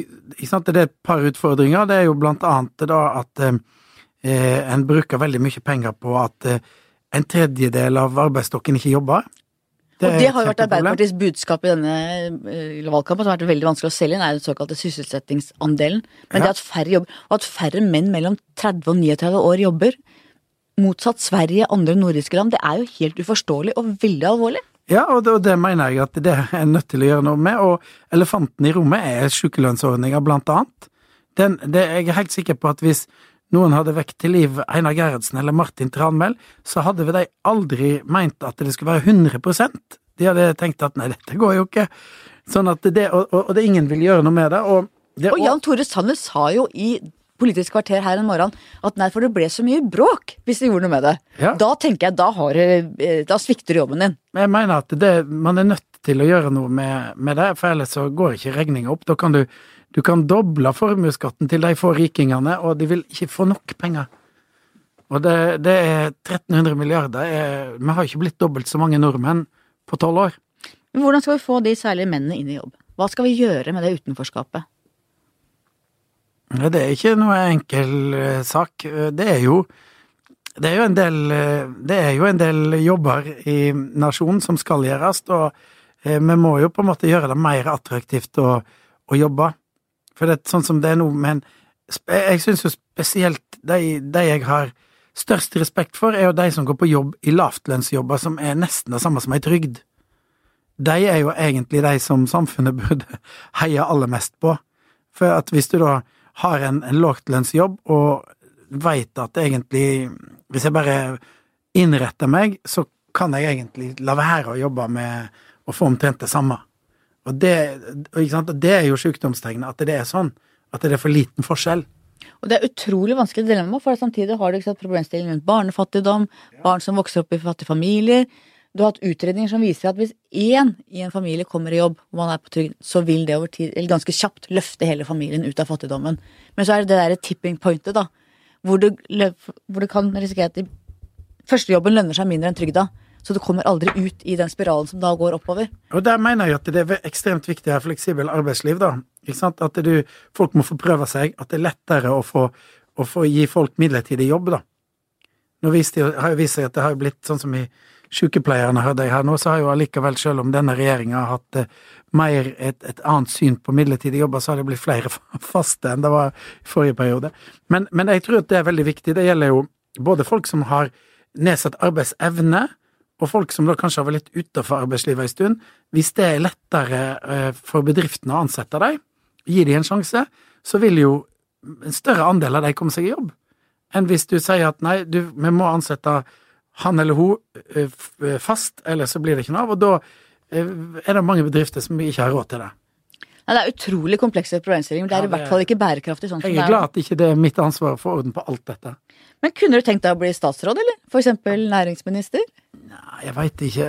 B: sant, det er et par utfordringer. Det er jo blant annet da at eh, eh, en bruker veldig mye penger på at eh, en tredjedel av arbeidsstokken ikke jobber.
A: Og
B: er
A: det har jo vært. Arbeiderpartiets budskap i denne eh, valgkampen, som har vært veldig vanskelig å selge inn, er den såkalte sysselsettingsandelen. Men
B: Ja.
A: det at færre jobber, og at færre menn mellom 30 og 39 år jobber, motsatt Sverige og andre nordiske land, det er jo helt uforståelig og veldig alvorlig.
B: Ja, og det, og det mener jeg at det er nødt til å gjøre noe med, og elefanten i rommet er sykelønnsordninga, blant annet. Den, det, jeg er helt sikker på at hvis noen hadde vekt til liv Einar Gerhardsen eller Martin Tranmæl, så hadde de aldri meint at det skulle være 100% De hadde tenkt at nei, dette går jo ikke. Sånn at det, og, og, og det ingen vil gjøre noe med det. Og, det,
A: Og Jan Tore Sanner sa jo i Politisk kvarter her en morgen at nei, for det ble så mye bråk hvis de gjorde noe med det.
B: Ja.
A: Da tenker jeg, da, har, eh, da svikter jobben din.
B: Men jeg mener at det, man er nødt til å gjøre noe med, med det, for ellers så går ikke regninga opp. Da kan du, du kan doble formuesskatten til de få rikingene, og de vil ikke få nok penger. Og det, det er 1300 milliarder. Er, vi har ikke blitt dobbelt så mange nordmenn på tolv år.
A: Men hvordan skal vi få de særlige mennene inn i jobb? Hva skal vi gjøre med det utenforskapet?
B: Det er ikke noe enkel eh, sak. Eh, Det er jo det er jo en del, eh, det er jo en del jobber i nasjonen som skal gjøres, og vi må jo på en måte gjøre det mer attraktivt å, å jobbe. For det er sånn som det er nå, men jeg syns jo spesielt de, de jeg har størst respekt for, er jo de som går på jobb i lavtlønnsjobber som er nesten det samme som ei trygd. De er jo egentlig de som samfunnet burde heie aller mest på. For at hvis du da har en, en lavtlønnsjobb og veit at egentlig Hvis jeg bare innretter meg, så kan jeg egentlig la være å jobbe med å få omtrent det samme. Og det, det er jo sykdomstegnet, at det er sånn. At det er for liten forskjell.
A: Og det er utrolig vanskelig dilemma, for samtidig har du ikke sant, problemstilling rundt barnefattigdom, barn som vokser opp i fattige familier. Du har hatt utredninger som viser at hvis én i en familie kommer i jobb, og man er på trygd, så vil det over tid, eller ganske kjapt, løfte hele familien ut av fattigdommen. Men så er det det derre tipping pointet, da. Hvor du, hvor du kan risikere at førstejobben lønner seg mindre enn trygda. Så du kommer aldri ut i den spiralen som da går oppover.
B: Og der mener jeg at det er ekstremt viktig å ha fleksibel arbeidsliv, da. At du, folk må få prøve seg, at det er lettere å få, å få gi folk midlertidig jobb, da. Nå det- har jo vist seg at det har blitt sånn som i sykepleierne hørte jeg her nå, så har jo allikevel, selv om denne regjeringa har hatt eh, mer et, et annet syn på midlertidige jobber, så har det blitt flere faste enn det var i forrige periode. Men, men jeg tror at det er veldig viktig. Det gjelder jo både folk som har nedsatt arbeidsevne, og folk som da kanskje har vært litt utenfor arbeidslivet en stund, hvis det er lettere eh, for bedriftene å ansette dem, gi dem en sjanse, så vil jo en større andel av dem komme seg i jobb, enn hvis du sier at nei, du, vi må ansette han eller hun eh, eh, fast, eller så blir det ikke noe av, og da er det mange bedrifter som ikke har råd til det.
A: Nei, det er utrolig komplekse problemstillinger, det er i hvert fall ikke bærekraftig sånn som det
B: er Jeg
A: er.
B: glad at ikke det er mitt ansvar å få orden på alt dette.
A: Men kunne du tenkt deg å bli statsråd, eller? For eksempel næringsminister?
B: Nei, jeg veit ikke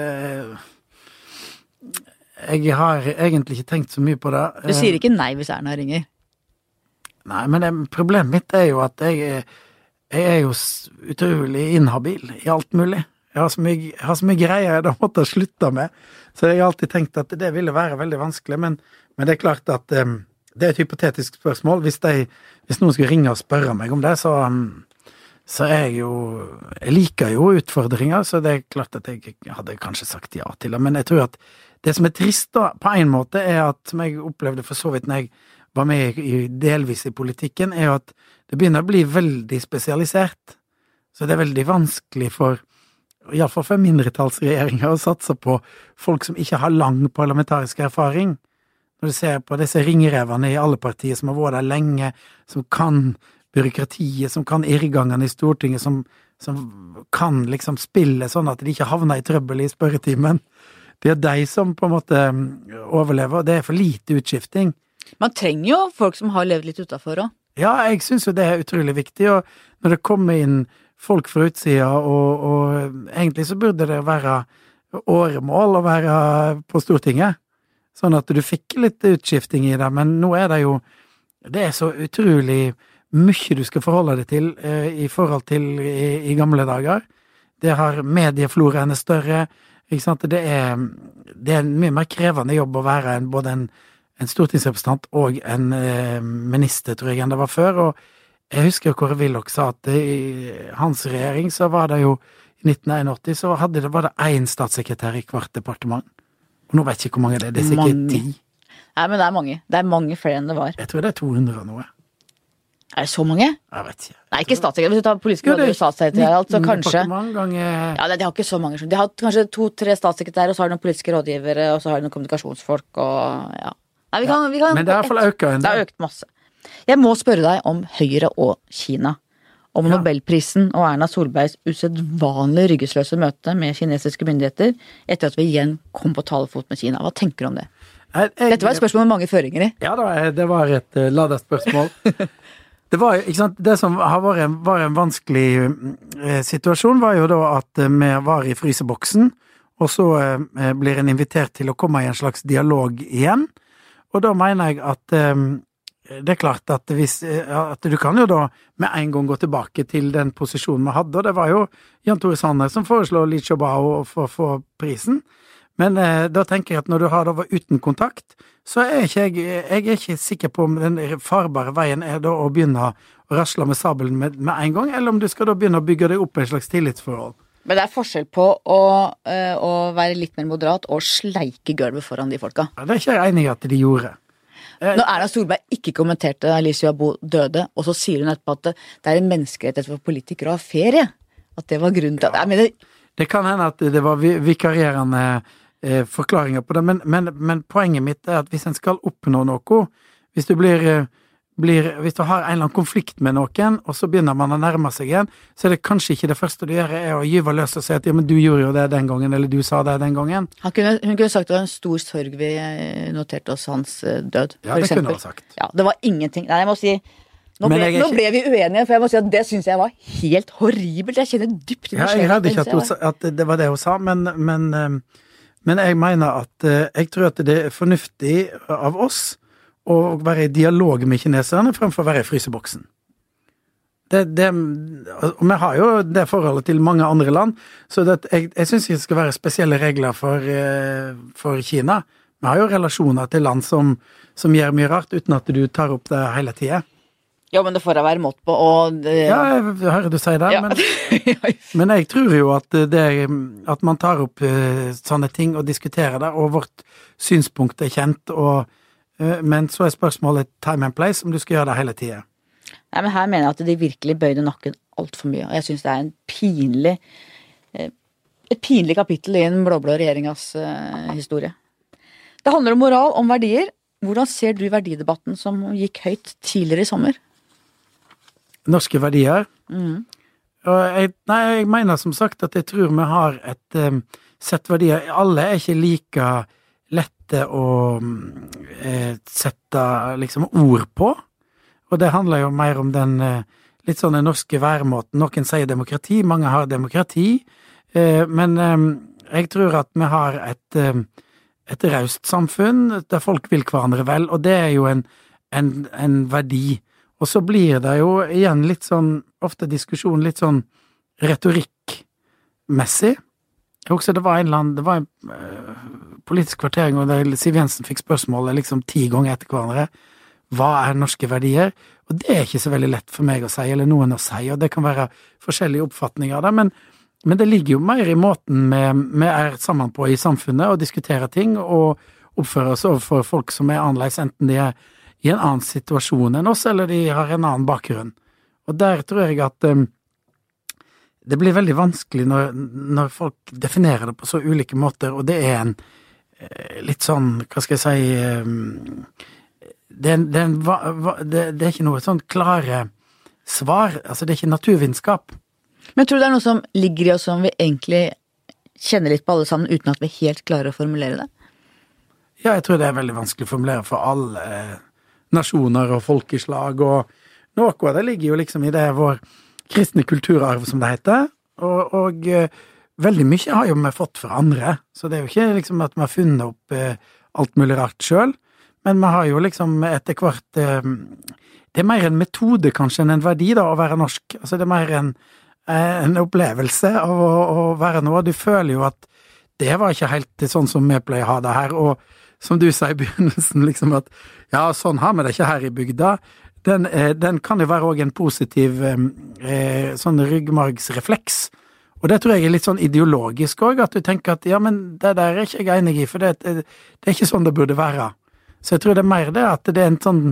B: Jeg har egentlig ikke tenkt så mye på det.
A: Du sier ikke nei hvis Erna ringer.
B: Nei, men det, problemet mitt er jo at jeg, jeg er jo utrolig inhabil i alt mulig. Jeg har så mye, har så mye greier jeg da måtte slutte med, så jeg har alltid tenkt at det ville være veldig vanskelig. Men, men det er klart at um, det er et hypotetisk spørsmål. Hvis, de, hvis noen skulle ringe og spørre meg om det, så, em, så jeg jo Jeg liker jo utfordringer, så det er klart at jeg hadde kanskje sagt ja til det. Men jeg tror at det som er trist, da, på en måte, er at, som jeg opplevde for så vidt når jeg var med i, delvis i politikken, er jo at det begynner å bli veldig spesialisert. Så det er veldig vanskelig for iallfall for mindretallsregjeringer å satse på folk som ikke har lang parlamentarisk erfaring. Når du ser på disse ringrevene i alle partier som har vært der lenge, som kan byråkratiet, som kan irrgangene i Stortinget, som, som kan liksom spille sånn at de ikke havner i trøbbel i spørretimen. Det er de som på en måte mm, overlever, og det er for lite utskifting.
A: Man trenger jo folk som har levd litt utafor òg.
B: Ja, jeg syns jo det er utrolig viktig, og når det kommer inn folk fra utsida, og, og egentlig så burde det være åremål å være på Stortinget, sånn at du fikk litt utskifting i det, men nå er det jo Det er så utrolig mye du skal forholde deg til eh, i forhold til i, i gamle dager. Det har mediefloraen er større, ikke sant. Det er, det er en mye mer krevende jobb å være en, både en en stortingsrepresentant og en eh, minister, tror jeg, enn det var før. Og jeg husker jo Kåre Willoch sa at i hans regjering så var det jo i 1981 så det, var det én statssekretær i hvert departement. Og nå vet jeg ikke hvor mange det er. Det er sikkert ti.
A: Nei, men det er mange. Det er mange flere enn det var.
B: Jeg tror det er 200 og noe.
A: Er det så mange?
B: Jeg vet ikke.
A: Nei, ikke statssekretær. Hvis du tar politiske råd og statssekretær, altså
B: 19
A: kanskje Ja, de har ikke så mange. De har kanskje to-tre statssekretærer, og så har de noen politiske rådgivere, og så har de noen kommunikasjonsfolk, og ja. Nei, vi kan, vi kan
B: Men det har i hvert fall økt en
A: Det har økt masse. Jeg må spørre deg om Høyre og Kina. Om
B: Ja.
A: nobelprisen og Erna Solbergs usedvanlig ryggesløse møte med kinesiske myndigheter etter at vi igjen kom på talefot med Kina. Hva tenker du om det?
B: Jeg- jeg-
A: Dette var et spørsmål med mange føringer i.
B: Ja da, det var et uh, lada spørsmål. Det var, det som vært en, var en vanskelig eh, situasjon, var jo da at eh, vi var i fryseboksen, og så eh, blir en invitert til å komme i en slags dialog igjen. Og da mener jeg at eh, det er klart at hvis eh, At du kan jo da med en gang gå tilbake til den posisjonen vi hadde, og det var jo Jan Tore Sanner som foreslo Li Chobao for å få prisen. Men eh, da tenker jeg at når du har det over uten kontakt, så er ikke jeg, jeg er ikke sikker på om den farbare veien er da å begynne å rasle med sabelen med, med en gang, eller om du skal da begynne å bygge deg opp en slags tillitsforhold.
A: Men det er forskjell på å, eh, å være litt mer moderat og sleike gulvet foran de folka.
B: Ja, det er ikke jeg enig i at de gjorde. Eh,
A: Når Erna Solberg ikke kommenterte da Alicia Bo døde, og så sier hun etterpå at det, er en menneskerettighet for politikere å ha ferie. At det var grunnen til at mener,
B: Det kan hende at det var vi- vikarierende eh, forklaringer på det, men, men, men poenget mitt er at hvis en skal oppnå noe, hvis du blir, eh, blir Hvis du har en eller annen konflikt med noen, og så begynner man å nærme seg igjen, så er det kanskje ikke det første du gjør, er å gyve løs og si at ja, men du gjorde jo det den gangen, eller du sa det den gangen.
A: han kunne, hun kunne sagt det var en stor sorg vi eh, noterte oss hans eh, død,
B: Ja,
A: for
B: det kunne hun sagt.
A: Ja, det var ingenting. Nei, jeg må si nå ble,
B: er
A: nå ble vi uenige, for jeg må si at det syns jeg var helt horribelt. Jeg kjenner dypt i
B: Ja, jeg hadde ikke at, at det var det hun sa, men, men, men jeg mener at eh, jeg tror at det er fornuftig av oss å være i dialog med kineserne fremfor å være i fryseboksen. Det, det, og vi har jo det forholdet til mange andre land, så det, jeg, jeg syns ikke det skal være spesielle regler for, eh, for Kina. Vi har jo relasjoner til land som, som gjør mye rart, uten at du tar opp det hele tida.
A: Jo, men det får da være mått på, og det,
B: Ja, jeg hører du si det,
A: Ja.
B: men Men jeg tror jo at det at man tar opp eh, sånne ting og diskuterer det, og vårt synspunkt er kjent, og eh, Men så er spørsmålet time and place, om du skal gjøre det hele tida.
A: Nei, men her mener jeg at de virkelig bøyde nakken altfor mye, og jeg syns det er en pinlig eh, et pinlig kapittel i den blå-blå regjeringas historie. Det handler om moral, om verdier. Hvordan ser du verdidebatten som gikk høyt tidligere i sommer?
B: Norske verdier.
A: Mm.
B: Og jeg, nei, jeg mener som sagt at jeg tror vi har et um, sett verdier. Alle er ikke like lette å um, sette liksom ord på. Og det handler jo mer om den uh, litt sånn den norske væremåten. Noen sier demokrati, mange har demokrati. uh, men um, jeg tror at vi har et, et raust samfunn der folk vil hverandre vel, og det er jo en, en, en verdi. Og så blir det jo igjen litt sånn, ofte diskusjon litt sånn retorikkmessig. Jeg husker det var en annen, det var en eh, politisk kvartering der Siv Jensen fikk spørsmålet liksom ti ganger etter hverandre. Hva er norske verdier? Og det er ikke så veldig lett for meg å si, eller noen å si, og det kan være forskjellige oppfatninger av det, men, men det ligger jo mer i måten vi er sammen på i samfunnet, og diskuterer ting og oppfører oss overfor folk som er annerledes, enten de er i en annen situasjon enn oss, eller de har en annen bakgrunn. Og der tror jeg at um, det blir veldig vanskelig når, når, folk definerer det på så ulike måter, og det er en eh, litt sånn, hva skal jeg si um, det, er, det, er en, va, va, det, det, er ikke noe sånn klare svar, altså det er ikke naturvitenskap.
A: Men tror du det er noe som ligger i oss som vi egentlig kjenner litt på alle sammen, uten at vi helt klarer å formulere det?
B: Ja, jeg tror det er veldig vanskelig å formulere for alle nasjoner og folkeslag, og noe av det ligger jo liksom i det vår kristne kulturarv, som det heter, og, og uh, veldig mye har jo vi fått fra andre, så det er jo ikke liksom at vi har funnet opp uh, alt mulig rart sjøl, men vi har jo liksom etter hvert uh, Det er mer en metode, kanskje, enn en verdi, da, å være norsk. Altså, det er mer en, en opplevelse av å, å være noe. Du føler jo at det var ikke helt sånn som vi pleier å ha det her, og som du sa i begynnelsen, liksom at ja, sånn har vi det ikke her i bygda. Den, eh, den kan jo være òg en positiv eh, sånn ryggmargsrefleks. Og det tror jeg er litt sånn ideologisk òg, at du tenker at ja, men det der er ikke jeg enig i, for det, det, er ikke sånn det burde være. Så jeg tror det er mer det at det er en sånn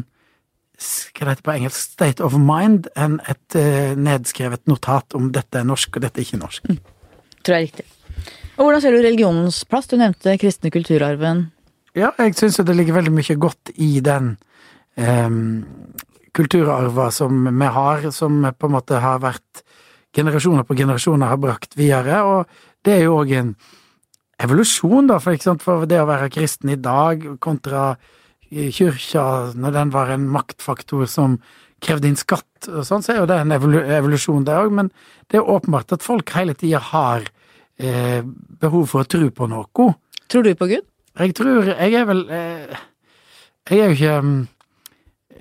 B: hva det heter på engelsk, state of mind, enn et eh, nedskrevet notat om dette er norsk og dette er ikke norsk. Mm.
A: Tror jeg er riktig. Og hvordan ser du religionens plass? Du nevnte kristne kulturarven.
B: Ja, jeg syns det ligger veldig mye godt i den um, kulturarva som vi har, som på en måte har vært generasjoner på generasjoner har brakt videre, og det er jo òg en evolusjon, da, for, for, det å være kristen i dag kontra kyrkja når den var en maktfaktor som krevde inn skatt og sånn, så er jo det en evolusjon, det òg, men det er åpenbart at folk hele tida har eh, behov for å tro på noe.
A: Tror du på Gud?
B: Jeg tror Jeg er vel eh, Jeg er jo ikke um,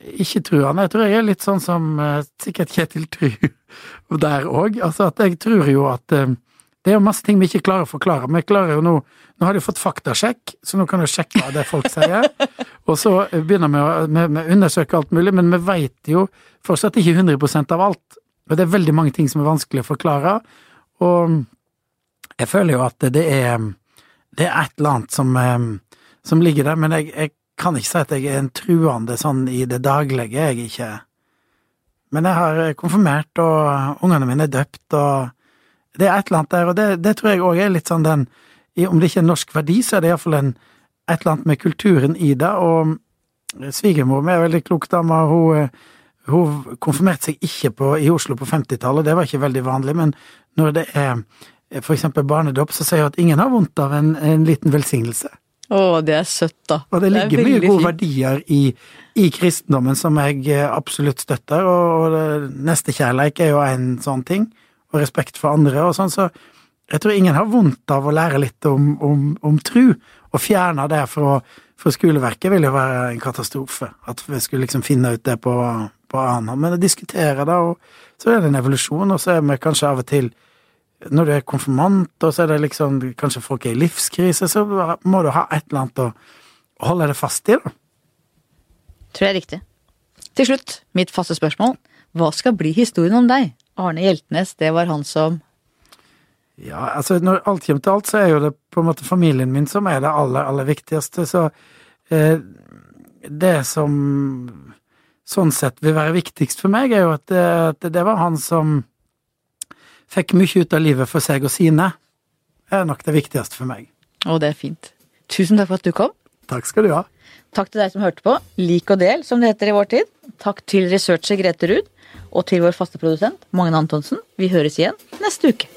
B: ikke-truende. Jeg tror jeg er litt sånn som uh, sikkert Kjetil Tru der òg. Altså at jeg tror jo at um, det er jo masse ting vi ikke klarer å forklare. Vi klarer jo nå Nå har de fått faktasjekk, så nå kan du sjekke det folk sier. Og så begynner vi å undersøke alt mulig, men vi veit jo fortsatt ikke 100% av alt. Og det er veldig mange ting som er vanskelig å forklare. Og jeg føler jo at det er det er et eller annet som, som ligger der, men jeg, jeg, kan ikke si at jeg er en truende sånn i det daglige, jeg er ikke. Men jeg har konfirmert, og ungene mine er døpt, og det er et eller annet der, og det, det tror jeg òg er litt sånn den Om det ikke er en norsk verdi, så er det iallfall et eller annet med kulturen i det, og svigermor mi er veldig klok dame, hun, hun konfirmerte seg ikke på, i Oslo på 50-tallet, det var ikke veldig vanlig, men når det er for eksempel barnedåp, så sier hun at ingen har vondt av en, en liten velsignelse.
A: Å, det er søtt, da.
B: Og det ligger det mye gode verdier i, i, kristendommen som jeg eh, absolutt støtter, og, og nestekjærleik er jo en sånn ting, og respekt for andre og sånn, så jeg tror ingen har vondt av å lære litt om, om, om tru, og fjerne det fra, fra skoleverket vil jo være en katastrofe, at vi skulle liksom finne ut det på, på annen hånd, men å diskutere det, og så er det en evolusjon, og så er vi kanskje av og til når du er konfirmant, og så er det liksom kanskje folk er i livskrise, så må du ha et eller annet å holde deg fast i, da.
A: Tror jeg er riktig. Til slutt, mitt faste spørsmål. Hva skal bli historien om deg? Arne Hjeltnes, det var han som
B: Ja, altså når alt kommer til alt, så er jo det på en måte familien min som er det aller, aller viktigste, så eh, det som sånn sett vil være viktigst for meg, er jo at det, at det var han som fikk mye ut av livet for seg og sine. er nok det viktigste for meg.
A: Og det er fint. Tusen takk for at du kom.
B: Takk skal du ha.
A: Takk til deg som hørte på. Lik og del, som det heter i vår tid. Takk til researcher Grete Ruud, og til vår faste produsent Magne Antonsen. Vi høres igjen neste uke.